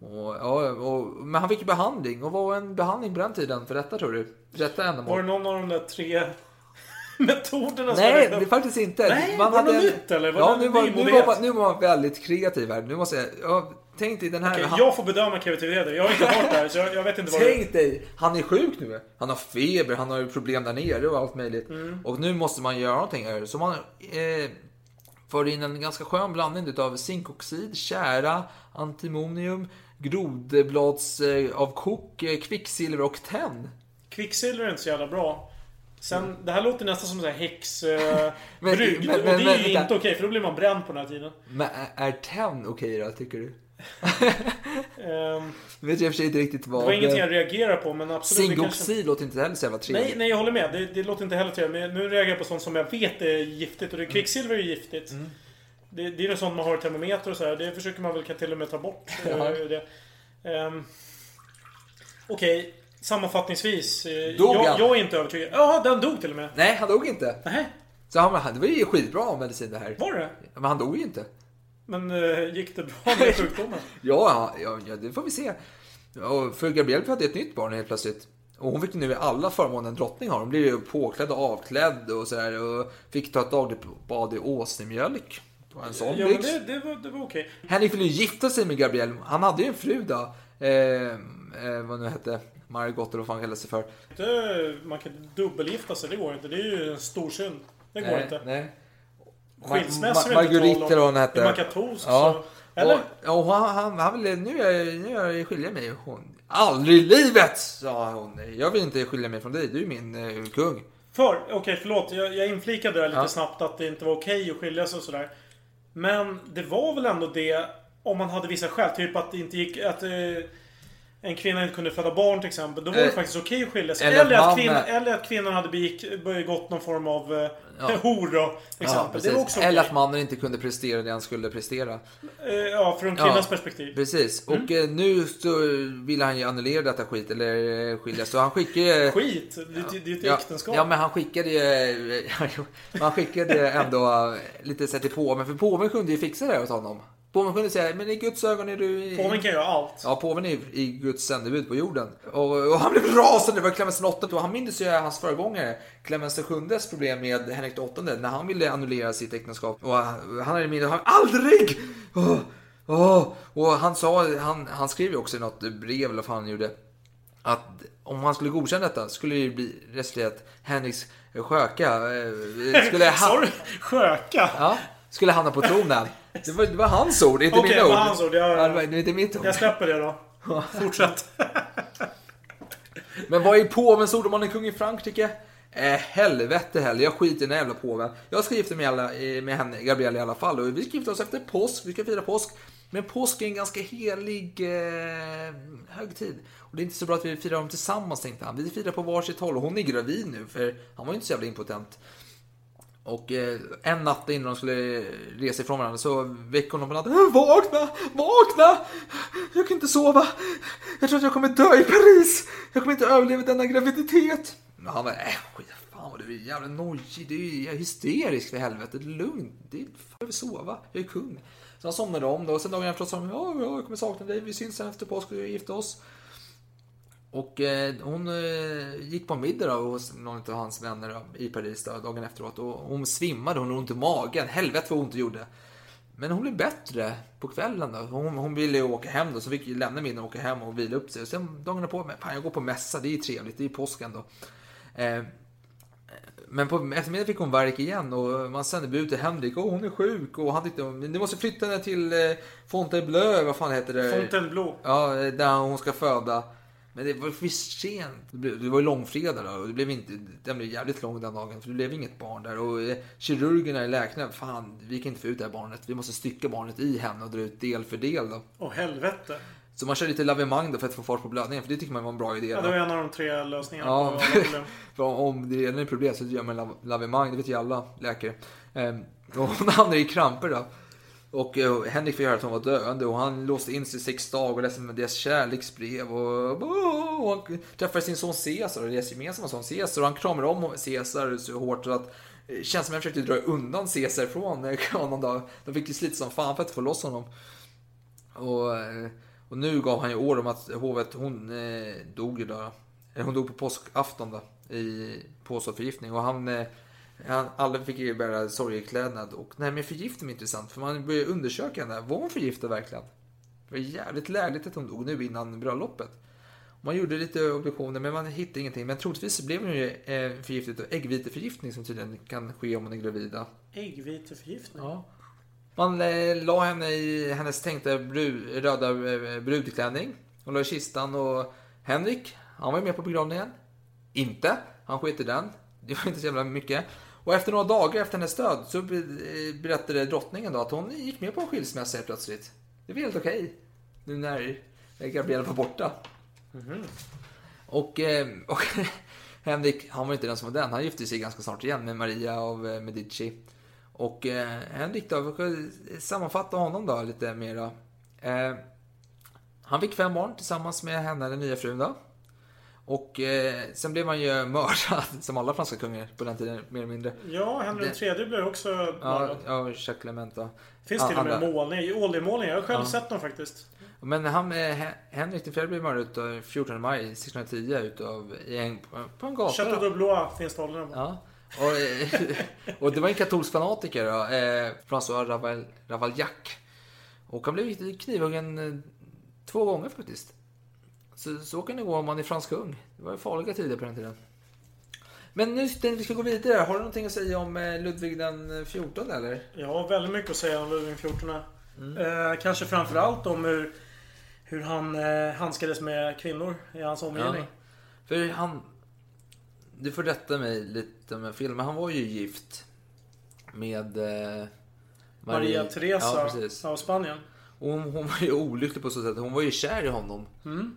Och, ja, och, men han fick ju behandling. Och vad var en behandling på den tiden för detta tror du? För detta Var ändamål? det någon av de där tre <laughs> metoderna Nej, det är faktiskt inte. Nej, var det något nytt, eller? Var ja, det nu var, nu, var man, nu var man väldigt kreativ här. Nu måste jag... Ja, tänk dig den här... Okej, han- jag får bedöma kreativiteten. Jag har inte det här så jag, jag vet inte vad det Tänk dig, han är sjuk nu. Han har feber, han har problem där nere och allt möjligt. Mm. Och nu måste man göra någonting här. Så man eh, för in en ganska skön blandning av zinkoxid, tjära, antimonium, grodbladsavkok, eh, kvicksilver och tenn. Kvicksilver är inte så jävla bra. Sen, det här låter nästan som en häxbrygd. <laughs> Men- och det är ju inte okej för då blir man bränd på den här tiden. Men är- tenn okej då, tycker du? Ehm, Jag vet och för sig inte riktigt vad... det var ingenting jag reagerar på men absolut. det Zinkoxid kanske- låter inte heller så jävla trevligt. Nej, nej, jag håller med. Det, det låter inte heller trevligt. Men nu reagerar jag på sånt som jag vet är giftigt. Och det, kvicksilver är ju giftigt. Mm. Det, det är ju sånt man har i termometer och så här. Det försöker man väl kan till och med ta bort. <laughs> Ja. Ehm, Okej, sammanfattningsvis. eh, Dog jag, han? jag är inte övertygad. Ja, den dog till och med. Nej, han dog inte. Nej, Så han, det var ju skitbra medicin det här. var det? Men han dog ju inte. Men eh, gick det bra med <laughs> sjukdomen? Ja, ja, ja, det får vi se. Och för Gabrielle födde ett nytt barn helt plötsligt. Och hon fick nu alla förmåner en drottning har. Hon blev ju påklädd och avklädd och sådär. Och fick ta ett dagligt bad i åsnemjölk. På en sån Ja, men det, det, var, det var okej. Henrik ville ju gifta sig med Gabrielle. Han hade ju en fru då. Eh, eh, vad nu hette. Margot eller vad fan kallade sig för. Det- Man kan dubbelgifta sig, det går inte. Det är ju en stor synd. Det går nej, inte. Nej. Skilsmässa Ma- är inte Marguerite eller hon hette. Katolsk Ja. Eller? Och, och han, han, han ville, nu är jag, nu är jag skilja mig. Hon, Aldrig i livet! sa hon. Jag vill inte skilja mig från dig. Du är min eh, kung. För, okej förlåt, jag, jag inflikade där lite Ja. snabbt att det inte var okej att skilja sig och sådär. Men det var väl ändå det om man hade vissa skäl. Typ att det inte gick... Att eh, en kvinna inte kunde föda barn till exempel. Då var det Eh, faktiskt okej att skilja sig. eller Eller, att kvinna, eller att kvinnan hade begått någon form av eh, Ja. <laughs> hor då. Till exempel. det precis. var också okej. Eller att mannen inte kunde prestera det han skulle prestera. Eh, ja, från kvinnans Ja, perspektiv. Precis. Mm. Och eh, nu så vill han ju annullera detta skit, eller eh, skilja. Så han skickade... <laughs> Skit! Det, det, det är ett Ja, äktenskap. ja, men han skickade ju... <laughs> Han skickade ändå lite så här till påven, för påven kunde ju fixa det åt honom. Påven kunde säga, men i Guds ögon är du... i- Påven kan göra allt. Ja, påven är i Guds sändebud på jorden. Och, och han blev rasande, det var Clemens VIII och han minns ju hans föregångare, Clemens VIIs problem med Henrik VIII, när han ville annullera sitt äktenskap. Och han hade minne, han aldrig! Åh, åh. Och han sa, han, han skrev ju också i något brev, eller vad han gjorde, att om han skulle godkänna detta skulle det ju bli resulterat Henriks sköka. eh, Skulle <laughs> han, du sköka? ja, skulle hamna på tronen. <laughs> Det var, det var hans ord, inte Okej, mina ord. var hans ord. Jag- Ja, det var- det är inte mitt ord. Jag släpper det då. Fortsätt. <laughs> Men vad är påvens ord om man är kung i Frankrike? Eh, helvete heller, jag skiter i den jävla påven. Jag ska gifta mig alla, eh, med henne, Gabrielle i alla fall. Och vi ska gifta oss efter påsk, vi ska fira påsk. Men påsk är en ganska helig eh, högtid. Och det är inte så bra att vi firar dem tillsammans tänkte han. Vi firar på varsitt håll och hon är gravid nu för han var ju inte så jävla impotent. Och eh, en natt innan de skulle resa ifrån varandra så väcker hon dem på natten. Äh, vakna! Vakna! Jag kan inte sova. Jag tror att jag kommer dö i Paris. Jag kommer inte överleva denna graviditet. Men han bara, äh, skit, fan vad du är jävla nojig. Du är ju hysterisk för helvete. Lugn. Det är, fan, jag vill sova. Jag är kung. Så han somnade om då och sen dagen efter sa han, ja, ja, jag kommer sakna dig. Vi syns sen efter påsk och gifta oss. Och eh, hon eh, gick på middag då, hos någon av hans vänner då, i Paris då, dagen efteråt. Och hon svimmade, hon hade ont i magen. Helvete vad ont det gjorde. Men hon blev bättre på kvällen då. Hon, hon ville ju åka hem då, så fick lämna middagen och åka hem och vila upp sig. Och sen dagen på men fan jag går på mässa, det är ju trevligt, det är ju påsken då. Eh, men på eftermiddagen fick hon värk igen och man sände bud till Henrik. Åh, hon är sjuk och han tyckte ni måste flytta henne till eh, Fontainebleau, vad fan heter det? Fontainebleau. Ja, där hon ska föda. Men det var för sent. Det, blev, det var ju långfredag då och det blev inte, den blev jävligt lång den dagen för det blev inget barn där. Och eh, kirurgerna, läkarna, fan vi kan inte få ut det här barnet. Vi måste stycka barnet i henne och dra ut del för del då. Åh helvete. Så man kör lite lavemang då för att få fart på blödningen, för det tycker man var en bra idé. Ja, då. det var en av de tre lösningarna Ja, på alla problem. för <laughs> om det redan är problem så gör man lav- lavemang, det vet ju alla läkare. Ehm, och hon hamnade i kramper då. Och eh, Henrik fick höra att hon var döende och han låste in sig i sex dagar och läste med deras kärleksbrev. Och, och han träffade sin son Caesar, och deras gemensamma son Caesar. Och han kramade om Caesar så hårt så att eh, tjänstemännen känns som att försökte dra undan Caesar eh, från honom då. De fick ju slita som fan för att få loss honom. Och, eh, och nu gav han ju order om att hovet, hon eh, dog ju då. Hon dog på påskafton då. I påsavförgiftning. Och han, eh, han, alla fick ju bära sorgeklädnad. Och nej men förgiftning är intressant. För man började undersöka henne. Var hon förgiftad verkligen? Det var jävligt lägligt att hon dog nu innan bröllopet. Man gjorde lite obduktioner men man hittade ingenting. Men troligtvis blev hon ju eh, förgiftad av äggviteförgiftning som tydligen kan ske om man är gravida. Äggviteförgiftning? Ja. Man eh, la henne i hennes tänkta bru, röda eh, brudklänning. Och la i kistan och Henrik, han var ju med på begravningen. Inte. Han sket i den. Det var inte så jävla mycket. Och efter några dagar efter hennes död så eh, berättade drottningen då att hon gick med på en skilsmässa helt plötsligt. Det var helt okej. Nu när Gabriella var borta. Och, eh, <laughs> och Henrik, han var inte den som var den. Han gifte sig ganska snart igen med Maria av eh, Medici. Och eh, Henrik då, sammanfatta honom då lite mera. Eh, han fick fem barn tillsammans med henne, den nya frun då. Och eh, sen blev han ju mördad, <laughs> som alla franska kungar på den tiden, mer eller mindre. Ja, Henry III blev också Ja, mördad. ja Jacques Clement då. Finns Ja, till och med målning. Oljemålning. Jag har själv Ja. sett dem faktiskt. Men han, eh, Hen- Henrik IV blev mördad utav 14 maj 1610 utav, i en, på en gata. Chateau de Blois finns det på. Ja. Och, eh, <laughs> och det var en katolsk fanatiker då, eh, François Raval, Ravaljac. Och han blev knivhuggen eh, två gånger faktiskt. Så, så kan det gå om man är fransk kung. Det var ju farliga tider på den tiden. Men nu tänkte vi ska gå vidare. Har du någonting att säga om eh, Ludvig den 14 eller? Jag har väldigt mycket att säga om Ludvig XIV. Mm. Eh, kanske framförallt om hur, hur han eh, handskades med kvinnor i hans omgivning. För han... Du får rätta mig lite med fel, men han var ju gift med... Eh, Maria Teresa Ja, av Spanien. Och hon, hon var ju olycklig på så sätt. Hon var ju kär i honom. Mm.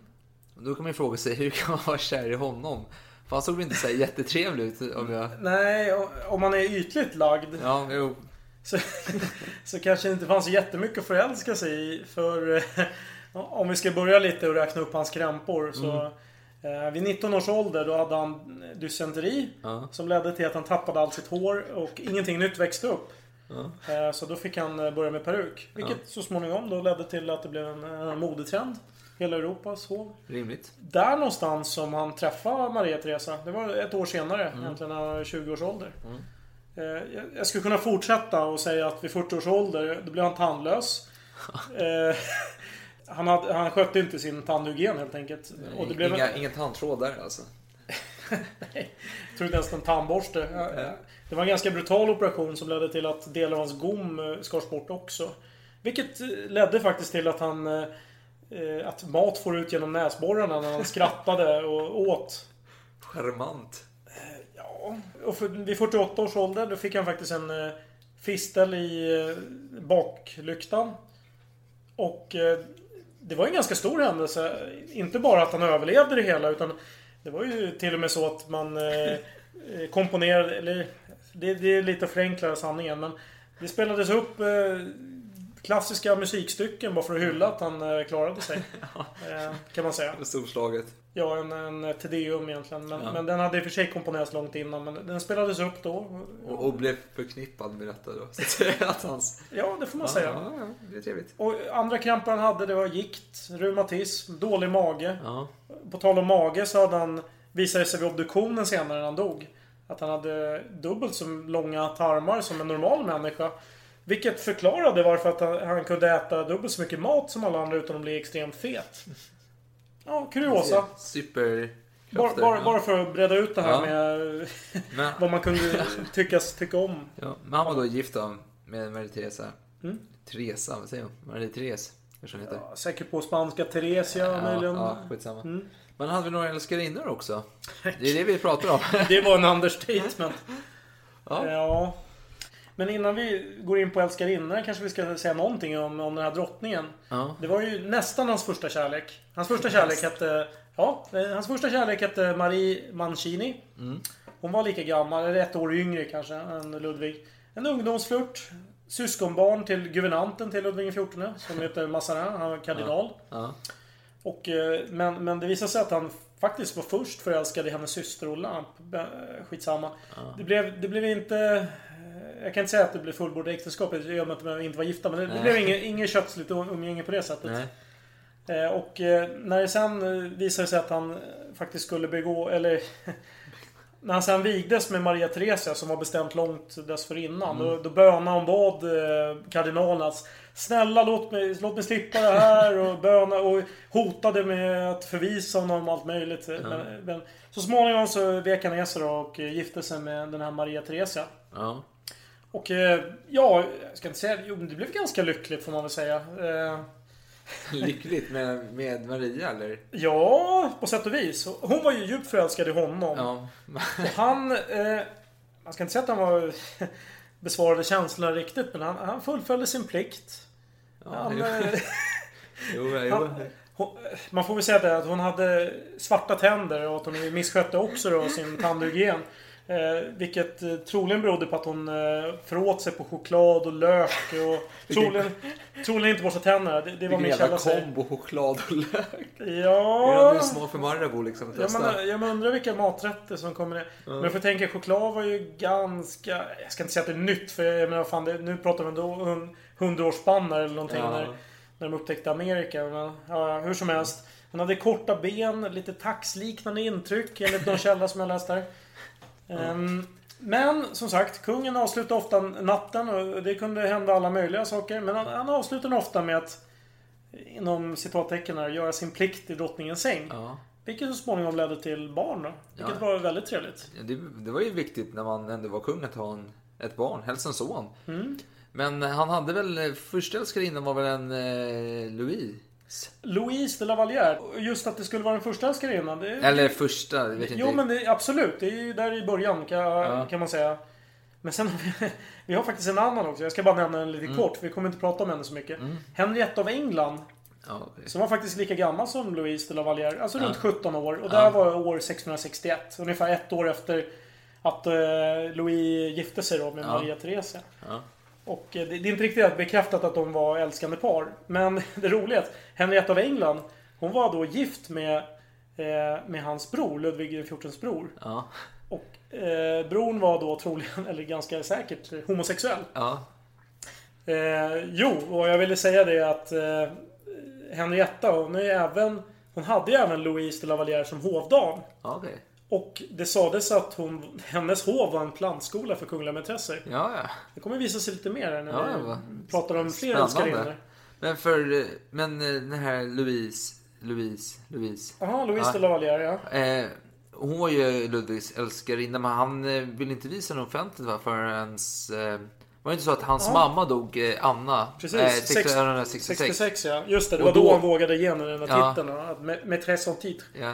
Då kan man ju fråga sig, hur kan man vara kär i honom? För han såg väl inte så här jättetrevlig ut om jag... Nej, om man är ytligt lagd Ja, jo. så, <laughs> så kanske det inte fanns jättemycket att förälska sig i. För eh, om vi ska börja lite och räkna upp hans krämpor. Så, eh, vid 19 års ålder då hade han dysenteri. Ja. Som ledde till att han tappade allt sitt hår och ingenting nytt växte upp. Eh, Så då fick han eh, börja med peruk. Vilket så småningom då ledde till att det blev en, en modetrend. Hela Europas hov. Rimligt. Där någonstans som han träffade Maria Teresa. Det var ett år senare. Egentligen när han var 20 års ålder. Eh, jag- skulle kunna fortsätta och säga att vid 40 års ålder, då blev han tandlös. <laughs> Eh, han, hade, han skötte inte sin tandhygien helt enkelt. Och det blev Inga, ingen tandtråd där alltså. <laughs> jag tror inte ens en tandborste. Det var en ganska brutal operation som ledde till att delar av hans gom eh, skars bort också. Vilket ledde faktiskt till att han... eh, eh, Att mat får ut genom näsborrarna när han skrattade och åt. Charmant. Ja, och för, vid 48 års ålder då fick han faktiskt en eh, fistel i eh, baklyktan. Och eh, det var en ganska stor händelse. Inte bara att han överlevde det hela utan det var ju till och med så att man eh, eh, komponerade, eller det, det är lite att förenkla sanningen men det spelades upp eh, klassiska musikstycken bara för att hylla att han eh, klarade sig. <laughs> Eh, kan man säga. Storslaget. Ja, en, en Tedeum egentligen. Men, Ja. men den hade i och för sig komponerats långt innan. Men den spelades upp då. Och, och blev förknippad med detta då. Så att hans... Ja, det får man Ja, säga. ja, ja, det är trevligt. Och andra krämpor han hade det var gikt, reumatism, dålig mage. Ja. På tal om mage så hade han, visade det sig vid obduktionen senare när han dog, att han hade dubbelt så långa tarmar som en normal människa. Vilket förklarade varför att han, han kunde äta dubbelt så mycket mat som alla andra utan att bli extremt fet. Ja, kuriosa. Super... Bara, bara, bara för att breda ut det här Ja. med Men, <laughs> vad man kunde tyckas tycka om. ja, men han var då gift då med Marie Teresa. Mm. Teresa, vad säger hon? Marie Therese kanske hon heter. Ja, säkert på spanska Theresia Ja, möjligen. ja, skitsamma. Mm. Men han hade väl några älskarinnor också? <laughs> Det är det vi pratar om. Det var en understatement. Ja. Ja. Men innan vi går in på älskarinnor kanske vi ska säga någonting om, om den här drottningen. Ja. Det var ju nästan hans första kärlek. Hans första kärlek hette... Ja, eh, hans första kärlek hette Marie Mancini. Mm. Hon var lika gammal, eller ett år yngre kanske, än Ludvig. En ungdomsflört. Syskonbarn till guvernanten till Ludvig XIV, som heter Mazarin. Han var kardinal. Ja. Och, eh, men, men det visade sig att han faktiskt var först förälskad i hennes syster Olympe. Eh, Skitsamma. Det, blev, det blev inte... Jag kan inte säga att det blev fullbordat äktenskap. Man inte med att inte vara gifta. Men det, det blev inget, inget kötsligt umgänge på det sättet. Eh, Och eh, när det sen eh, visade sig att han eh, faktiskt skulle begå, eller... <laughs> När han sen vigdes med Maria Theresia som var bestämt långt dessförinnan. Då, då bönade han bad eh, kardinalen att Snälla låt mig, låt mig slippa det här och <laughs> böna och hotade med att förvisa honom och allt möjligt. Men, men så småningom så vek han ner sig och gifte sig med den här Maria Theresia. Ja. Och eh, ja, jag ska inte säga jo, men det blev ganska lyckligt får man väl säga. Eh, Lyckligt med, med Maria eller? Ja, på sätt och vis. Hon var ju djupt förälskad i honom. Ja. Och han... Eh, man ska inte säga att han var... besvarade känslorna riktigt, men han, han fullföljde sin plikt. han, jo. eh, <laughs> Jo, jo. han, hon, man får väl säga det att hon hade svarta tänder och att hon misskötte också då sin tandhygien. Eh, vilket eh, troligen berodde på att hon eh, föråt sig på choklad och lök och <laughs> troligen, troligen inte borstade tänderna. Det, det var min källa säger. kombo choklad och lök. Det är Ja... ändå smak för Marabou liksom. att Jag, Testa. menar, jag undrar vilka maträtter som kommer ner. Men jag får tänka, choklad var ju ganska... Jag ska inte säga att det är nytt för jag menar fan, det, nu pratar vi ändå om hundraårsspannar eller någonting Ja. när, när de upptäckte Amerika. Men, ja, hur som helst. Han hade korta ben, lite taxliknande intryck enligt någon källa som jag läst där. Ehm, men som sagt, kungen avslutar ofta natten och det kunde hända alla möjliga saker. Men han, han avslutar ofta med att inom citattecken här, göra sin plikt i drottningens säng. Ja. Vilket så småningom ledde till barn då. Vilket Ja. var väldigt trevligt. Det, det var ju viktigt när man ändå var kung att ha en, ett barn, helst en son. Mm. Men han hade väl, eh, första älskarinnan var väl en eh, Louise? Louise de Lavalière. Just att det skulle vara den första älskarinnan. Det... Eller första, jag vet inte. Jo men det, absolut. Det är ju där i början kan, Ja. kan man säga. Men sen har <laughs> vi, vi har faktiskt en annan också. Jag ska bara nämna den lite Mm. kort. Vi kommer inte prata om henne så mycket. Henriette av England. Ja, okej. Som var faktiskt lika gammal som Louise de Lavalière. Alltså Ja. runt 17 år. Och det Ja. var år 1661. Ungefär ett år efter att eh, Louis gifte sig då med. Maria Theresia. Och eh, det, det är inte riktigt bekräftat att de var älskande par. Men <laughs> det roliga är att Henriette av England, hon var då gift med, eh, med hans bror, Ludvig XIVs bror. Ja. Och eh, bron var då troligen, <laughs> eller ganska säkert, homosexuell. Ja. Eh, jo, och jag ville säga det att eh, Henrietta, hon, är även, hon hade ju även Louise de Lavalière som hovdam. Okej. Och det sades att hon, <laughs> hennes hov var en plantskola för kungliga mätresser. Ja, ja. Det kommer visa sig lite mer när Ja, vi vad pratar om fler älskarinnor. Men för, men eh, den här Louise, Louise, Louise. Jaha, Louise Ja. de Lavalière ja. Eh, hon var ju Ludvigs älskarinna, men han eh, ville inte visa den offentligt va, förrän... Eh, var det inte så att hans Ja. mamma dog, eh, Anna, Precis. eh, Sex- 1666? 66 ja. Just det, det Och var då, då- han vågade ge henne den här titeln. Ja. Tres en titre. Ja.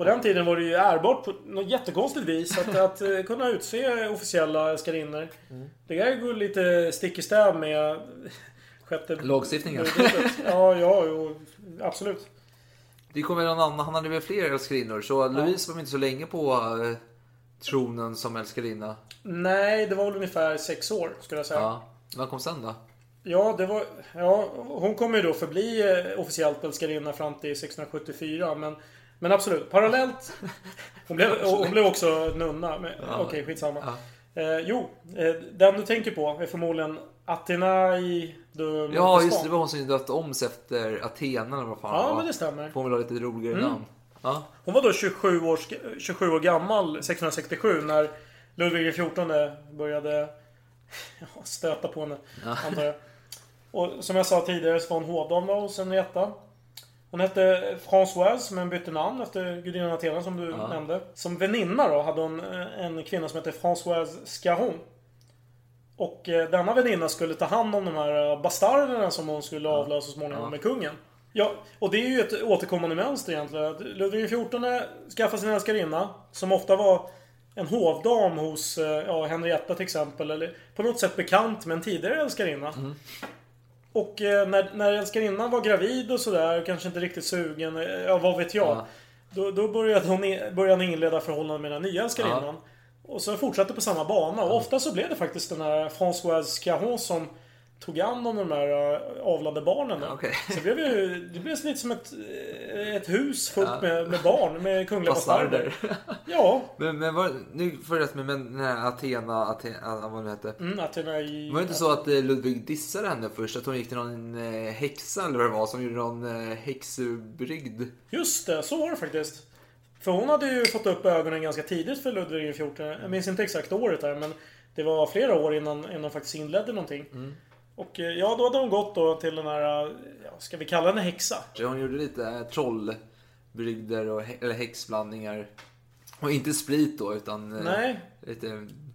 På den tiden var det ju ärbart på något jättekonstigt vis att, att eh, kunna utse officiella älskarinnor. Mm. Det där går lite stick i stäv med <laughs> sjätte... Lagstiftningen. <laughs> Ja, ja, jo, absolut. Det kommer någon annan, han hade väl fler älskarinnor, så Louise var väl inte så länge på eh, tronen som älskarinna. Nej, det var väl ungefär sex år skulle jag säga. Ja. Vad kom sen då? Ja, det var... Ja, hon kommer ju då förbli eh, officiellt älskarinna fram till 1674. Men, men absolut, parallellt... <laughs> Hon blev, hon blev också nunna. Men, Ja. Okej, skitsamma. Ja. Eh, jo, eh, den du tänker på är förmodligen Athenai de Ja, just det. Var hon som döpte om sig efter Athena eller vad fan Ja, men det stämmer. Får hon väl ha lite roligare Mm. namn. Ja. Hon var då 27 år, 27 år gammal 1667 när Ludvig XIV började ja, <laughs> stöta på henne. Ja. Antar jag. Och som jag sa tidigare så var hon hovdam då hos Henrietta. Hon hette Françoise men bytte namn efter gudinnan Athena som du Ja. nämnde. Som väninna då hade hon eh, en kvinna som hette Françoise Scarron. Och eh, denna väninna skulle ta hand om de här eh, bastarderna som hon skulle avla så småningom Ja. med kungen. Ja, och det är ju ett återkommande mönster egentligen. Ludvig XIV skaffade sin älskarinna, som ofta var en hovdam hos ja, Henrietta till exempel. Eller på något sätt bekant med en tidigare älskarinna. Och eh, när, när älskarinnan var gravid och sådär, kanske inte riktigt sugen, eh, ja vad vet jag. Ja. Då, då började hon började inleda förhållanden med den nya älskarinnan. Och så fortsatte på samma bana. Och ofta så blev det faktiskt den här Françoise Caron som tog hand om de här uh, avlade barnen. Okej. Så det blev ju det blev lite som ett, eh, ett hus fullt Ja. med, med barn, med kungliga bastarder. Ja, Men, men var, nu får jag rätt med men den här Athena, Athena vad hon hette. mm, är i... Var det inte så att eh, Ludvig dissade henne först? Att hon gick till någon häxa eller vad det var som gjorde någon häxbrygd? Just det, så var det faktiskt. För hon hade ju fått upp ögonen ganska tidigt för Ludvig XIV. Jag minns inte exakt året där, men det var flera år innan, innan hon faktiskt inledde någonting. Och eh, ja, då hade hon gått då till den här, ja, ska vi kalla henne häxa? Så hon gjorde lite eh, trollbrygder och eller häxblandningar. Och inte sprit då utan eh, Nej. lite...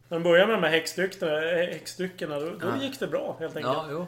När de började med de här häxdryckerna, eh, häxdryckerna då, då Ja. gick det bra helt enkelt. Ja.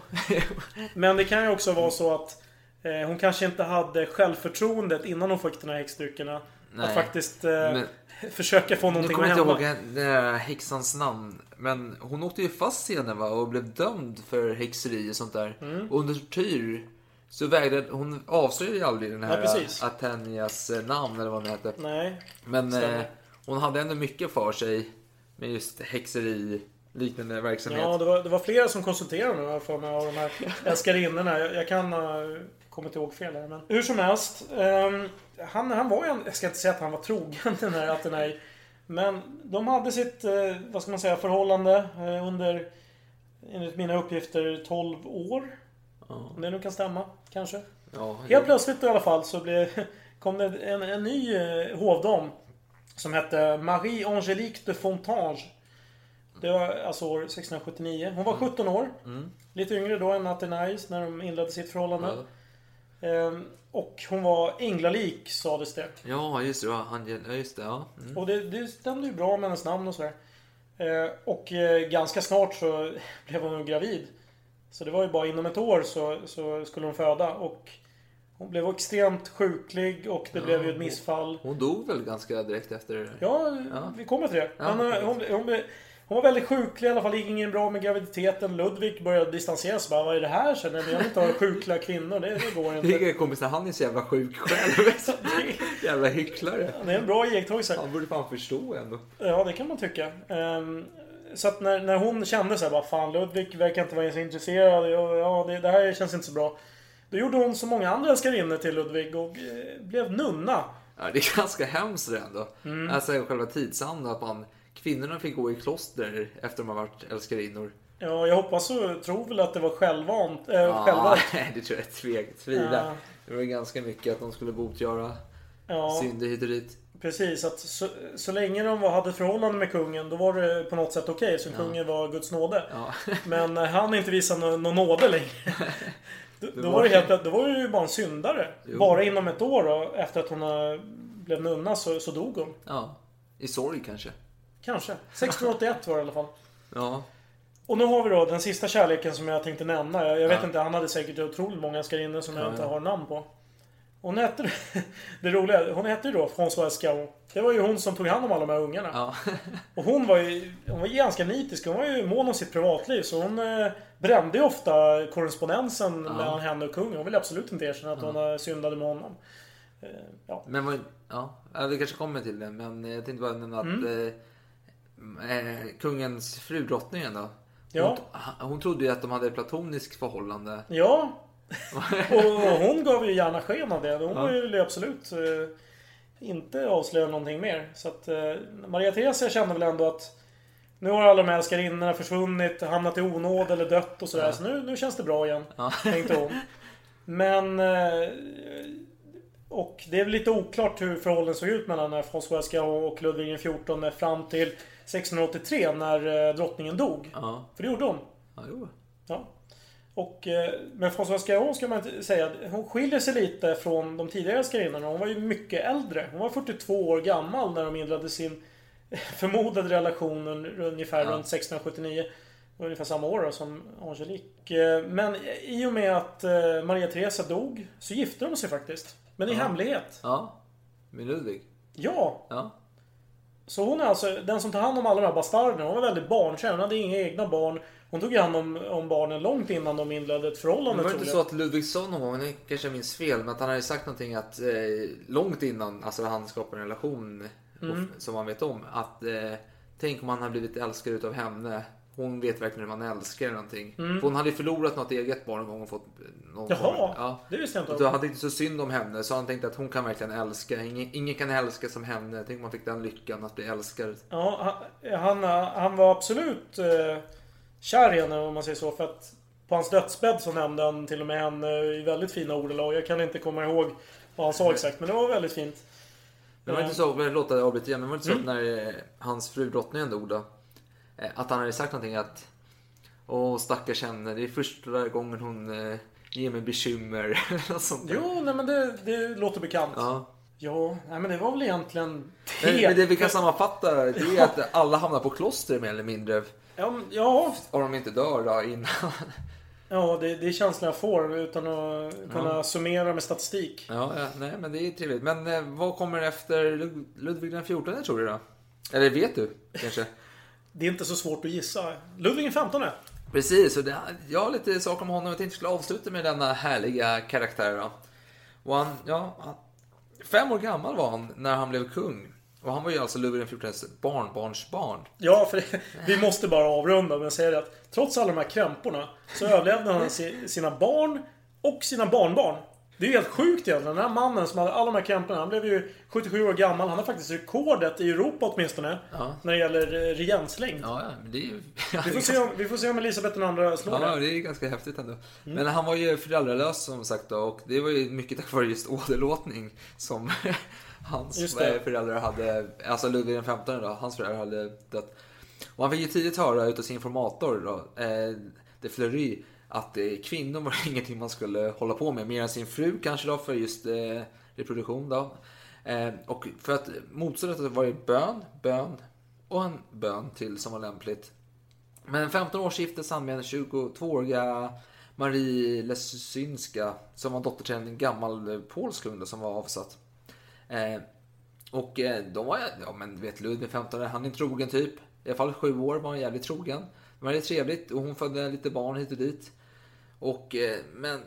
<laughs> Men det kan ju också vara så att eh, hon kanske inte hade självförtroendet innan hon fick de här häxdryckerna. Nej. Att faktiskt eh, Men- <laughs> försöka få Nu någonting kommer att jag inte hända. ihåg den där häxans namn. Men hon åkte ju fast senare va? Och blev dömd för häxeri och sånt där. Mm. Och under tortyr så vägrade hon avslöjade ju aldrig den här. Atenias eh, namn eller vad hon hette. Nej. Men eh, hon hade ändå mycket för sig. med just häxeri liknande verksamhet. Ja, det var, det var flera som konsulterade mig har för mig av de här <laughs> älskarinnorna. Jag, jag kan ha kommit ihåg fel här. Men hur som helst. ehm, han, han var ju Jag ska inte säga att han var trogen <laughs> den här Atenai. Men de hade sitt, eh, vad ska man säga, förhållande eh, under, enligt mina uppgifter, 12 år. Om det nu kan stämma, kanske. Ja, Helt plötsligt i alla fall så blev, <laughs> kom det en, en ny eh, hovdam. Som hette Marie Angélique de Fontange. Det var alltså år 1679. Hon var 17 år. Lite yngre då än Athenais när de inledde sitt förhållande. Ehm, och hon var änglalik sades det. ja just det. Ja, ja, just det. Ja. Mm. Och det, det stämde ju bra med hennes namn och sådär. Eh, och eh, ganska snart så <laughs> blev hon gravid. Så det var ju bara inom ett år så, så skulle hon föda. Och hon blev extremt sjuklig och det blev ju ett missfall. Hon dog väl ganska direkt efter? Ja, Ja. vi kommer till det. Ja. Eh, hon, hon, blev- hon var väldigt sjuklig i alla fall. Det gick ingen bra med graviditeten. Ludvig började distansera sig. Bara, Vad är det här? Känner jag. Jag vill inte ha sjukliga kvinnor. Det, det går inte. Vilka kompisar, han är så jävla sjuk själv. <laughs> jävla hycklare. Det är en bra iakttagelse. Han borde fan förstå ändå. Ja, det kan man tycka. Ehm, så att när, när hon kände så här, bara fan Ludvig verkar inte vara så intresserad. Ja, ja det, det här känns inte så bra. Då gjorde hon som många andra älskarinnor till Ludvig och eh, blev nunna. Ja, det är ganska hemskt det ändå. Mm. Alltså själva tidsandan att man Kvinnorna fick gå i kloster efter de har varit älskarinnor. Ja, jag hoppas och tror väl att det var självvant. Äh, Ja, själva. nej, <laughs> det tror jag tvek, tvivlar. Ja. Det var ganska mycket att de skulle botgöra Ja, synder hit och dit. precis. Att så, så länge de var, hade förhållande med kungen, då var det på något sätt okej. så kungen var Guds nåde. Ja. <laughs> Men när han inte visade någon, någon nåde längre. <laughs> Då, då, var det helt, då var det ju bara en syndare. Jo. Bara inom ett år då, efter att hon eh, blev nunna så, så dog hon. ja. I sorg kanske. Kanske. 1681 var det i alla fall. Ja. Och nu har vi då den sista kärleken som jag tänkte nämna. Jag, jag vet Ja. inte, han hade säkert otroligt många älskarinnor som jag Ja, inte ja. har namn på. Hon hette... <laughs> Det roliga, hon hette ju då Françoise Scarron. Det var ju hon som tog hand om alla de här ungarna. Ja. <laughs> Och hon var ju hon var ganska nitisk. Hon var ju mån om sitt privatliv. Så hon eh, brände ju ofta korrespondensen mellan henne och kungen. Hon ville absolut inte erkänna att hon eh, syndade med honom. Eh, ja. Men ja, ja, vi kanske kommer till det. Men jag tänkte bara nämna att Mm. eh, eh, kungens fru, drottningen då. Hon, Ja. hon trodde ju att de hade ett platoniskt förhållande. Ja. <laughs> Och hon gav ju gärna sken av det. Hon Ja. ville ju absolut eh, inte avslöja någonting mer. Så att eh, Maria Theresia kände väl ändå att nu har alla de här älskarinnorna försvunnit, hamnat i onåd eller dött och sådär. Så nu, nu känns det bra igen. Ja. <laughs> Tänkte hon. Men... Eh, och det är väl lite oklart hur förhållandet såg ut mellan François och Ludvig XIV fram till 1683 när eh, drottningen dog. Ja, För det gjorde hon. ja jo. Ja. Och, eh, men Françoise Scarron ska man inte säga. Hon skiljer sig lite från de tidigare älskarinnorna. Hon var ju mycket äldre. Hon var 42 år gammal när de inledde sin <laughs> förmodade relation un- ungefär Ja. runt 1679. Det var Ungefär samma år då, som Angelique. Eh, Men i och med att Maria Teresa dog så gifte de sig faktiskt. Men i Ja. hemlighet. Ja. Med Ludvig. Ja. Ja. Så hon är alltså den som tar hand om alla de här bastarderna. Hon var väldigt barnkär. Hon hade inga egna barn. Hon tog hand om, om barnen långt innan de inledde ett förhållande. Men var det inte så att Ludvig sa någon gång, kanske jag minns fel, men att han hade sagt någonting att eh, långt innan alltså han skapade en relation Mm. som man vet om. Att eh, tänk om han har blivit älskad utav henne. Hon vet verkligen hur man älskar eller någonting. För hon hade ju förlorat något eget barn en gång och fått någon Mm. Jaha, form- ja. det visste jag inte. Då hade inte så synd om henne så han tänkte att hon kan verkligen älska. Ingen, ingen kan älska som henne. Tänk om man fick den lyckan att bli älskad. Ja, han, han, han var absolut eh, kär i henne om man säger så. För att på hans dödsbädd så nämnde han till och med henne i väldigt fina ordalag. Jag kan inte komma ihåg vad han sa exakt, men det var väldigt fint. Men var det inte så, förlåt att jag avbryter igen, men var det inte så Mm. när eh, hans fru drottningen dog då? Eh, Att han hade sagt någonting att Åh stackars henne, det är första gången hon eh, ger mig bekymmer. <laughs> sånt där. Jo, nej men det, det låter bekant. Ja, Ja. nej men det var väl egentligen Men, det. men det vi kan sammanfatta det är att alla hamnar på kloster mer eller mindre. Ja, men- ja, Om de inte dör då innan. <laughs> ja det, det är känslan jag får utan att kunna summera med statistik. Ja, ja, nej men det är trevligt. Men eh, vad kommer efter Lud- Ludvig den 14 tror du då? Eller vet du kanske? Det är inte så svårt att gissa. Ludvig XV. Precis, och det, jag har lite saker om honom. Jag tänkte skulle avsluta med denna härliga karaktär. Då. Och han, ja, han, fem år gammal var han när han blev kung. Och han var ju alltså Ludvig XIVs barnbarnsbarn. Ja, för vi måste bara avrunda med att säga det att trots alla de här krämporna så överlevde han si- sina barn och sina barnbarn. Det är helt sjukt egentligen. Den här mannen som hade alla de här krämporna, han blev ju 77 år gammal. Han har faktiskt rekordet i Europa åtminstone. Ja. När det gäller eh, regenslängd. Ja, men det är ju... Vi får, se om, vi får se om Elisabeth II slår Ja, det. det är ganska häftigt ändå. Men han var ju föräldralös som sagt då, och det var ju mycket tack vare just åderlåtning som <laughs> hans Just det. föräldrar hade, alltså Ludvig XV då, hans föräldrar hade dött. Och han fick ju tidigt höra utav sin informator då, eh, de Fleury, att eh, kvinnor var <laughs> ingenting man skulle hålla på med, mer än sin fru kanske då för just eh, reproduktion då. Eh, och för att motståndet detta var det bön, bön och en bön till som var lämpligt. Men 15 år giftes han med 22-åriga Marie Lesynska som var dotter till en gammal polsk kung då, som var avsatt. Eh, och eh, de var, ja men du vet Ludvig 15, han är en trogen typ. I alla fall sju år var han jävligt trogen. Det var trevligt och hon födde lite barn hit och dit. Och, eh, men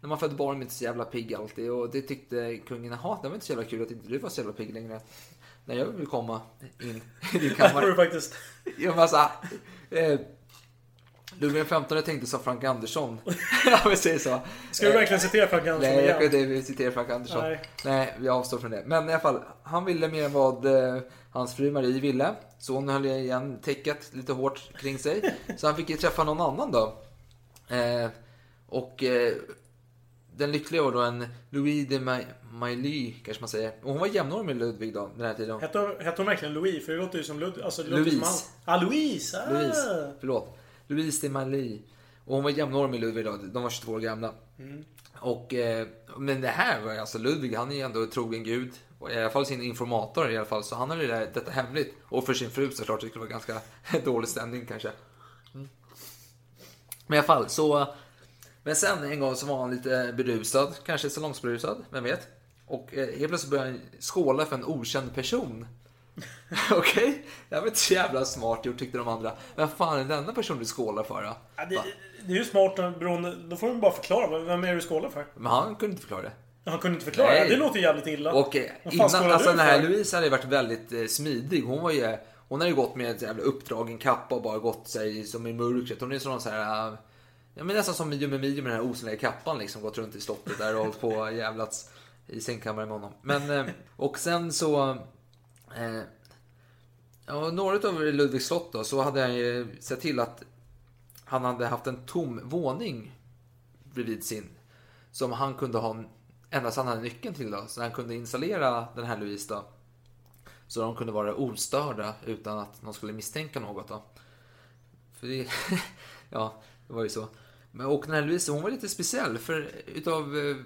när man födde barn är man inte så jävla pigg alltid och det tyckte kungen, jaha det var inte så jävla kul att inte du var så jävla pigg längre. När jag vill komma in i din <laughs> Det var kammare. det faktiskt. <laughs> Jag bara såhär, eh, Ludvig XV tänkte som Frank Andersson. <laughs> ja, vi säger så. Ska du verkligen citera Frank Andersson Nej, jag kan inte citera Frank Andersson. Nej. Nej. vi avstår från det. Men i alla fall, han ville mer än vad eh, hans fru Marie ville. Så hon höll igen täcket lite hårt kring sig. Så han fick ju träffa någon annan då. Eh, och eh, den lyckliga var då en Louis de Ma- Mailly, kanske man säger. Och hon var jämnårig med Ludvig då, den här tiden. Hette hon, hette hon verkligen Louis? För det låter ju som Lud... Alltså, Louise. Som. Ah, Louise! Ah. Louise, förlåt. Louise de Mailly. Och hon var jämnårig med Ludvig då. De var 22 år gamla. Och, eh, men det här var ju alltså Ludvig, han är ju ändå trogen gud. Och I alla fall sin informator i alla fall. Så han där, detta hemligt. Och för sin fru såklart, det skulle vara ganska <laughs> dålig stämning kanske. Men i alla fall så. Men sen en gång så var han lite berusad, kanske salongsberusad, vem vet. Och eh, helt plötsligt började han skåla för en okänd person. <laughs> Okej? Det var inte så jävla smart gjort tyckte de andra. Vem fan är denna person du skålar för då? Ja, det, det är ju smart beroende... Då får man bara förklara. Vem är det du skålar för? Men han kunde inte förklara det. Han kunde inte förklara. Nej. Det låter jävligt illa. Och eh, innan, alltså du den här? Louise hade ju varit väldigt eh, smidig. Hon var ju, hon hade ju gått med ett jävla uppdragen kappa och bara gått sig som i mörkret. Hon är sån så här, ja men nästan som Mio med Mio med den här osynliga kappan liksom. Gått runt i slottet där och hållit på och jävlats i sängkammaren med honom. Men, eh, och sen så, eh, ja några av Ludvigs slott då, så hade han ju sett till att han hade haft en tom våning bredvid sin. Som han kunde ha endast han hade nyckeln till då. Så han kunde installera den här Louise då. Så de kunde vara ostörda utan att någon skulle misstänka något då. För det, <laughs> ja, det var ju så. Men, och den här Louise, hon var lite speciell. För utav eh,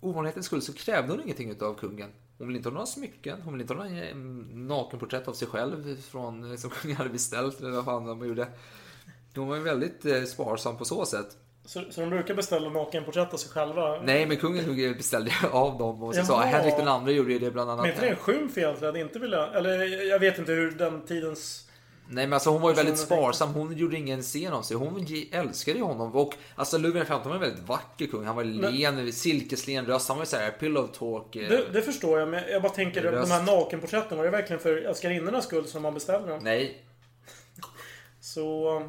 ovanlighetens skull så krävde hon ingenting utav kungen. Hon ville inte ha några smycken, hon ville inte ha några eh, nakenporträtt av sig själv från, eh, som kungen hade beställt eller vad fan de gjorde. Hon var ju väldigt eh, sparsam på så sätt. Så, så de brukar beställa nakenporträtt av sig själva? Nej, men kungen nog beställde av dem och så sa. Henrik den andre gjorde ju det bland annat. Men inte det en skymf egentligen? Att inte vilja... Eller jag vet inte hur den tidens... Nej men alltså hon var ju väldigt sparsam. Hon gjorde ingen scen av sig. Hon älskade ju honom. Och alltså Ludvig XV var en väldigt vacker kung. Han var len, silkeslen röst. Han var ju såhär pillow talk. eh, Det, det förstår jag, men jag bara tänker är de här nakenporträtten. Var det verkligen för älskarinnornas skull som man beställde dem? Nej. Så...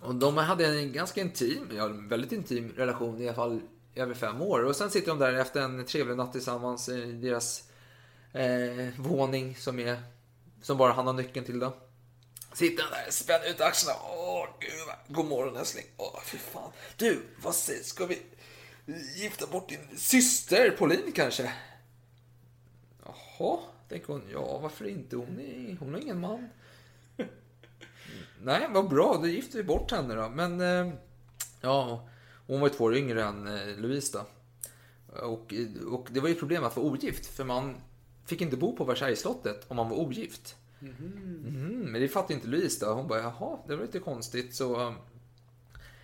Och de hade en ganska intim, ja en väldigt intim relation i alla fall i över fem år. Och sen sitter de där efter en trevlig natt tillsammans i deras eh, våning som är som bara han har nyckeln till då. Sitter han där, spänner ut axlarna. Åh, gud vad... God morgon älskling. Åh, fy fan. Du, vad sägs? Ska vi gifta bort din syster Pauline kanske? Jaha, tänker hon. Ja, varför inte? Hon, är, hon har ingen man. Nej, vad bra. Då gifter vi bort henne då. Men, eh, ja. Hon var ju två år yngre än eh, Louise då. Och, och det var ju ett problem att vara ogift. För man fick inte bo på Versaillesslottet om man var ogift. Mhm, men det fattade inte Louise då. Hon bara, jaha, det var lite konstigt. Så, um,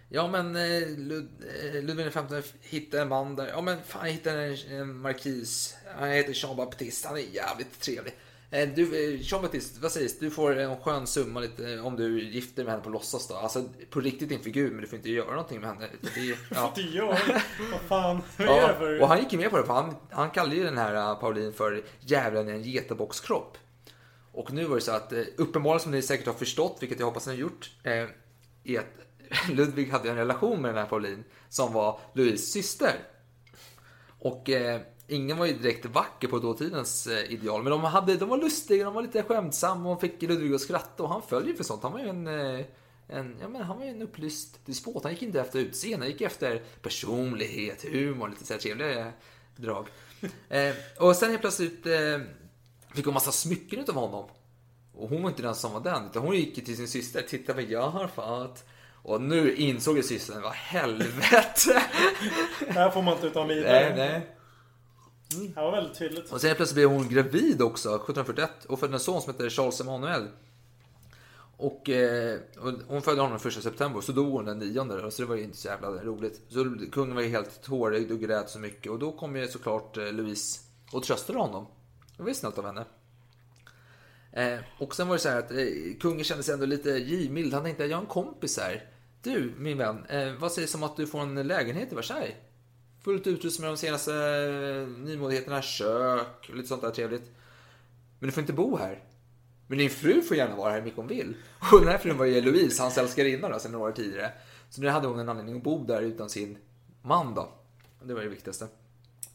ja men eh, Lud, eh, Ludvig XV hittade en man där. Ja men fan, jag hittade en, en markis. Han heter Jean Baptiste. Han är jävligt trevlig. Eh, Du, eh, Jean-Baptiste, vad sägs? Du får en skön summa lite eh, om du gifter med henne på låtsas då. Alltså på riktigt din figur, men du får inte göra någonting med henne. Det, är- ja. Tio år? Vad fan? Vad är det Ja, för... och han gick ju med på det, för han, han kallade ju den här Pauline för djävulen i en getabockskropp. Och nu var det så att, uppenbarligen som ni säkert har förstått, vilket jag hoppas ni har gjort, är att <laughs> Ludvig hade en relation med den här Pauline som var Louise syster. Och ingen var ju direkt vacker på dåtidens eh, ideal, men de, hade, de var lustiga, de var lite skämtsamma och fick Ludvig att skratta och han föll ju för sånt. Han var ju en, eh, en, ja, men han var en upplyst despot. Han gick inte efter utseende, han gick efter personlighet, humor, lite så här trevliga drag. Eh, och sen helt plötsligt eh, fick hon massa smycken utav honom. Och hon var inte den som var den, utan hon gick till sin syster. Titta vad jag har fått. Och nu insåg ju systern, vad helvete. Det här får man inte utan vidare. nej, nej. Det var väldigt tydligt. Och sen plötsligt blev hon gravid också, 1741, och födde en son som heter Charles Emanuel. Och, eh, och hon födde honom den 1 september, så dog hon den 9 där, så det var ju inte så jävla roligt. Så kungen var ju helt tårögd och grät så mycket, och då kom ju såklart eh, Louise och tröstade honom. Det var ju snällt av henne. Eh, och sen var det så här att eh, kungen kände sig ändå lite givmild. Han tänkte, jag har en kompis här. Du, min vän, eh, vad sägs om att du får en lägenhet i Versailles? Fullt utrustad med de senaste eh, nymodigheterna, kök, och lite sånt där trevligt. Men du får inte bo här. Men din fru får gärna vara här hur mycket hon vill. Och den här frun var ju Louise, hans älskarinna då, sen några år tidigare. Så nu hade hon en anledning att bo där utan sin man då. Det var det viktigaste.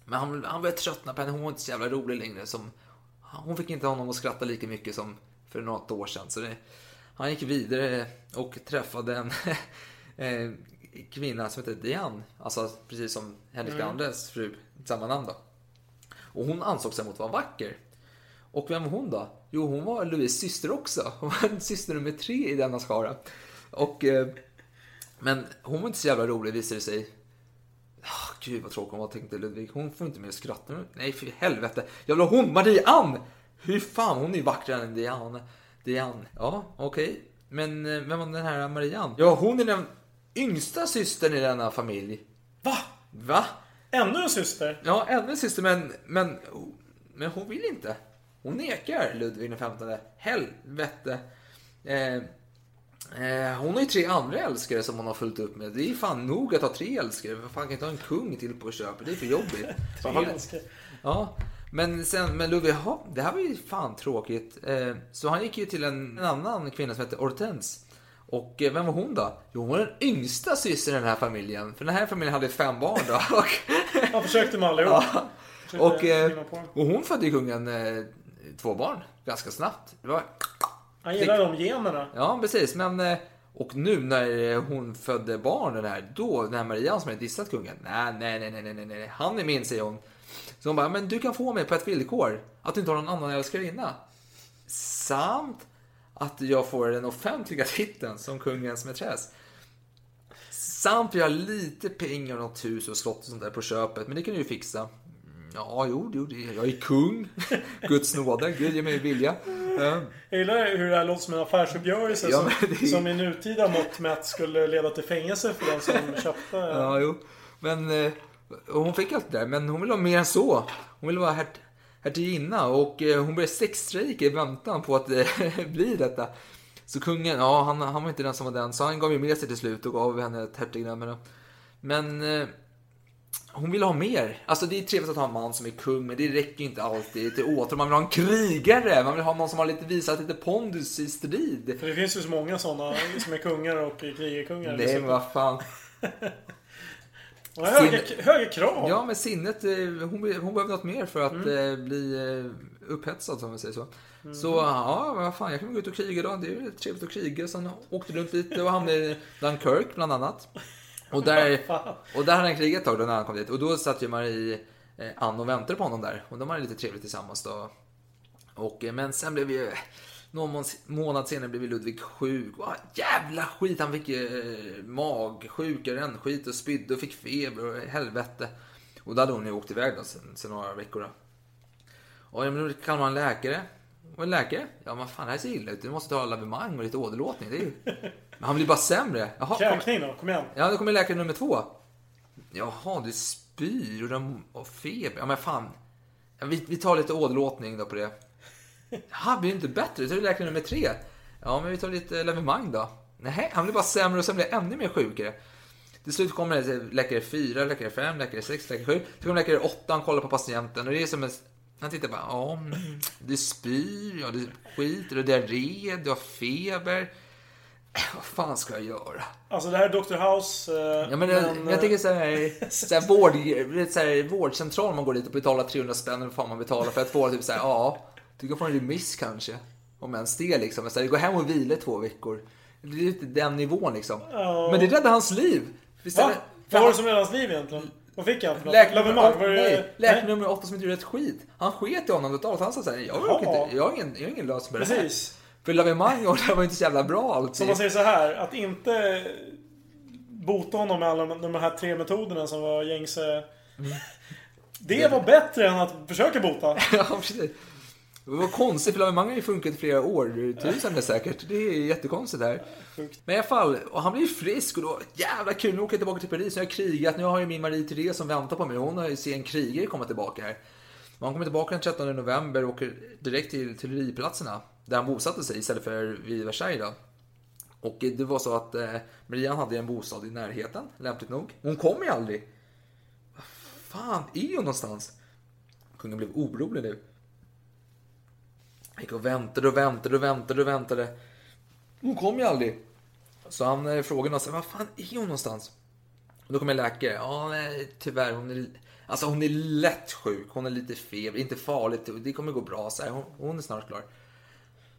Men han, han började tröttna på henne, hon var inte så jävla rolig längre. Som, hon fick inte honom att skratta lika mycket som för något år sedan. Så det, han gick vidare och träffade en <laughs> eh, kvinna som heter Diane. Alltså precis som Henrik Mm. andres fru, samma namn då. Och hon ansåg sig mot att vara vacker. Och vem var hon då? Jo, hon var Louise syster också. Hon var syster nummer tre i denna skara. Och, eh, men hon var inte så jävla rolig visade det sig. Oh, gud vad tråkig hon var tänkte Ludvig. Hon får inte mer skratta. Nej för helvete. Jag vill ha hon, Marie-Anne! Hur fan, hon är ju vackrare än Diane. Diane. Ja, okej. Men eh, vem var den här Marie-Anne? Ja, hon är den yngsta systern i denna familj. Va? Va? Ännu en syster? Ja, ännu en syster, men, men, men hon vill inte. Hon nekar Ludvig den 15. Helvete. Eh, eh, hon har ju tre andra älskare som hon har fullt upp med. Det är fan nog att ha tre älskare. Vad fan kan inte ha en kung till på köpet? Det är för jobbigt. <laughs> Tre älskare. Ja, men sen, men Ludvig, det här var ju fan tråkigt. Eh, så han gick ju till en, en annan kvinna som hette Hortense. Och eh, vem var hon då? Jo, hon var den yngsta systern i den här familjen. För den här familjen hade fem barn då. Och, Han försökte med allihop. Ja. Och, eh, och hon födde ju kungen eh, två barn ganska snabbt. Det var, Han gillar de generna. ja, precis. Men, och nu när hon födde barnen här, då, när Maria som hade dissat kungen. Nej, nej, nej, nej, nej, nej, nej, han är min, säger hon. Så hon bara, men du kan få mig på ett villkor. Att du inte har någon annan älskarinna. Samt att jag får den offentliga <laughs> titeln som kungens mätress. Samt vi har lite pengar och något hus och slott och sånt där på köpet. Men det kan du ju fixa. Mm, Ja, jo, jo, det- jag är kung. <laughs> Guds nåde, Gud ger mig vilja. Ja. Jag gillar hur det här låter som en affärsuppgörelse Ja, som, det som i nutida mått mätt skulle leda till fängelse för den som <laughs> köpte. Ja, jo. Men eh, hon fick allt det där, men hon ville ha mer än så. Hon ville vara härt, hertiginna och eh, hon började sexstrejka i väntan på att det <laughs> bli detta. Så kungen, ja han, han var inte den som var den, så han gav ju med sig till slut och gav henne ett hertignamn. Men eh, hon ville ha mer. Alltså det är trevligt att ha en man som är kung, men det räcker inte alltid till åter. Man vill ha en krigare, man vill ha någon som har lite visat lite pondus i strid. För det finns ju så många sådana som är kungar och krigarkungar. Nej men vad fan. <laughs> Och höga, höga krav. Ja, men sinnet, eh, hon, hon behöver något mer för att Mm. eh, bli eh, upphetsad, som man säger så. Mm. Så ja, vad fan, jag kan gå ut och kriga då. Det är ju trevligt att kriga. Sen åkte runt lite och hamnade i Dunkirk, bland annat. Och där, <laughs> och där hade han krigat ett tag då när han kom dit. Och då satt ju Marie Ann och väntade på honom där. Och de hade lite trevligt tillsammans då. Och, men sen blev ju... Någon mån- månad senare blev Ludvig sjuk. Vad jävla skit! Han fick eh, magsjuka, rännskit och spydde och fick feber och helvete. Och då hade hon ju åkt iväg då sen, sen några veckor då. Och ja, men då kan man läkare. Och en läkare? Ja, men fan det här ser illa ut. Du måste ta lavemang och lite åderlåtning. Det är ju... Men han blir bara sämre. Jaha, kom... Kräkning då, kom igen. Ja, då kommer läkare nummer två. Jaha, du spyr och, de, och feber. Ja, men fan. Ja, vi, vi tar lite åderlåtning då på det. Han blir inte bättre. Så är det läkare nummer tre. Ja, men vi tar lite lavemang då. Nej, han blir bara sämre och sen blir ännu mer sjukare. Till slut kommer det läkare 4, läkare 5, läkare 6, läkare 7. Så kommer läkare 8, han kollar på patienten och det är som en... Han tittar bara, ja, du spyr, ja, du skiter, du har diarré, du har feber. Äh, Vad fan ska jag göra? Alltså det här är Dr. House. eh, Ja, men jag, men, jag eh, tänker så här, så här, vård, så här vårdcentral, man går dit och betalar 300 spänn eller vad fan man betalar för att få typ så här, ja, du kan få en remiss kanske. Om ens det liksom. Så här, gå hem och vila två veckor. Det är lite den nivån liksom. Ja. Men det räddade hans liv. Visst Va? Vad var det som räddade hans liv egentligen? Vad fick han för något? Var det... nej, läkare nummer åtta som inte gjorde ett skit. Han sket i honom totalt. Han sa såhär, jag, inte, jag har ingen, jag har ingen lösning på det här. Precis. För lavemang och det var inte så jävla bra Så alltid. man säger så här, att inte bota honom med alla de här tre metoderna som var gängse. Mm. Det var bättre än att försöka bota. <laughs> ja, precis. Det var konstigt, för lavemang har ju funkat i flera år. Tusen är säkert. Det är jättekonstigt här. Men i alla fall, och han blir frisk och då, jävla kul, nu åker jag tillbaka till Paris. Nu har jag krigat, nu har jag min Marie Therese som väntar på mig. Hon har ju sett en krigare komma tillbaka här. Men han kommer tillbaka den 13 november och åker direkt till Tuileriplatserna. Där han bosatte sig istället för vid Versailles då. Och det var så att eh, Marianne hade en bostad i närheten, lämpligt nog. Hon kom ju aldrig. Vad fan är hon någonstans? Kungen blev orolig nu. Jag gick och väntade och väntade och väntade och väntade. Hon kom ju aldrig. Så han eh, frågade frågade sa, vad fan är hon någonstans? Och då kom en läkare. Ja, nej, tyvärr, hon är, alltså, hon är lätt sjuk. Hon är lite feber, inte farligt. Det kommer gå bra. Så här, hon, hon är snart klar.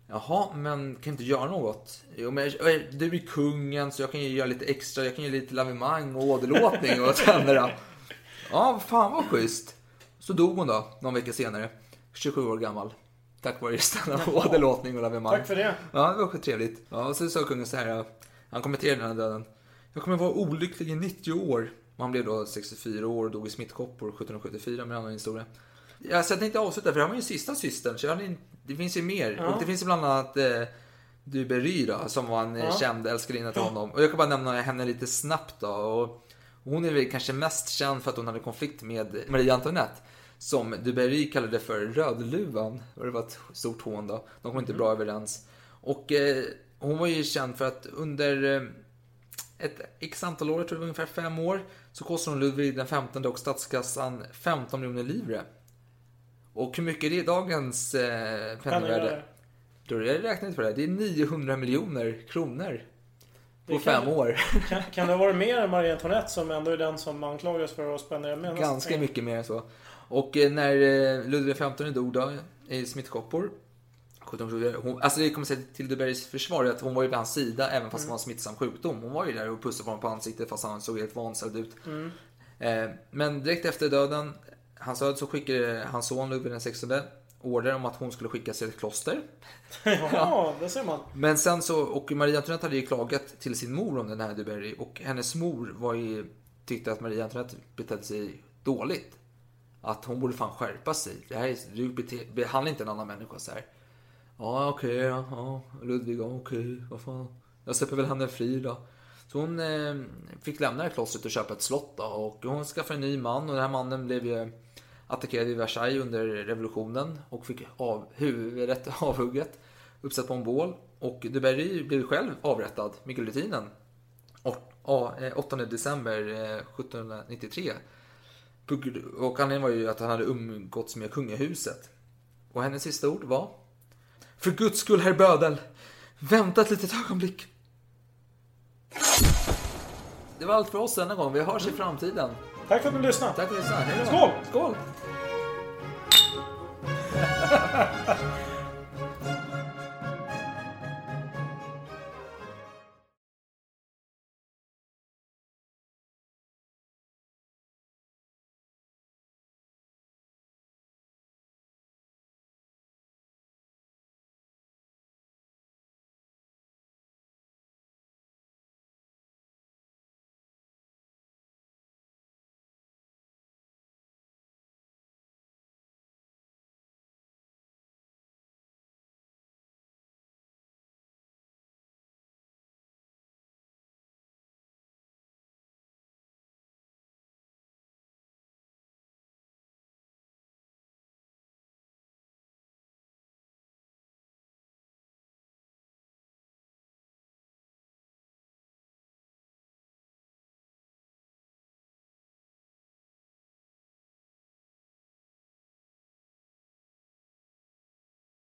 Jaha, men kan inte göra något? Jo, men jag- eh, du är kungen så jag kan ju göra lite extra. Jag kan göra lite lavemang och åderlåtning och tänderna. <laughs> Ja, fan vad schysst. Så dog hon då, någon vecka senare. 27 år gammal. Tack vare just denna åderlåtning och lavemang. Tack för det. Ja, det var sjukt trevligt. Ja, och så sa kungen så här. Han kommenterade den här döden. Jag kommer vara olycklig i 90 år. Och han blev då 64 år och dog i smittkoppor 1774 med annan historia. Ja, så jag tänkte avsluta för han var ju sista systern så hade det finns ju mer. Ja. Och det finns ju bland annat eh, Duberry då, som var en eh, Ja. känd älskarinna till honom. Och jag kan bara nämna henne lite snabbt då. Och hon är väl kanske mest känd för att hon hade konflikt med Marie Antoinette. Som Duberry kallade för Rödluvan. Det var ett stort hån då. De kom inte bra överens. Och eh, hon var ju känd för att under eh, ett x antal år, jag tror det var ungefär fem år, så kostade hon Ludvig den 15 och statskassan 15 miljoner livre. Och hur mycket är det i dagens eh, penningvärde? Då har jag räknat på det. här. Det är 900 miljoner kronor. På Det fem kan- år. <laughs> Kan, kan det ha varit mer än Marie Antoinette som ändå är den som anklagas för att spendera mest? Ganska mycket mer än så. Och eh, när eh, Ludvig XV dog då, i smittkoppor. 1707, Hon, alltså det kommer säga till Duberrys försvar att hon var ju vid hans sida även fast det var en smittsam sjukdom. Hon var ju där och pussade på honom på ansiktet fast han såg helt vanställd ut. Mm. Eh, men direkt efter döden, hans död, så skickade hans son Ludvig XVI order om att hon skulle skickas till ett kloster. <laughs> Jaha, det ser man. Men sen så, och Marie Antoinette hade ju klagat till sin mor om den här Duberry och hennes mor var ju, tyckte att Marie Antoinette betedde sig dåligt. Att hon borde fan skärpa sig. Det här är, du bete, behandla inte en annan människa så här. Ja, okej, ja, ja, Ludvig, ja, okej, vad fan. Jag släpper väl henne fri då. Så hon eh, fick lämna det här klostret och köpa ett slott då. Och hon skaffade en ny man och den här mannen blev ju attackerad i Versailles under revolutionen och fick av, huvudet <laughs> avhugget, uppsatt på en bål. Och de Berry blev själv avrättad med guillotinen. 8 december eh, 1793. Och anledningen var ju att han hade umgåtts med kungahuset. Och hennes sista ord var. För guds skull, herr bödel. Vänta ett litet ögonblick. Det var allt för oss denna gång. Vi hörs i mm. framtiden. Tack för att ni lyssnade. Tack för att ni lyssnade. Skål! Skål! <laughs>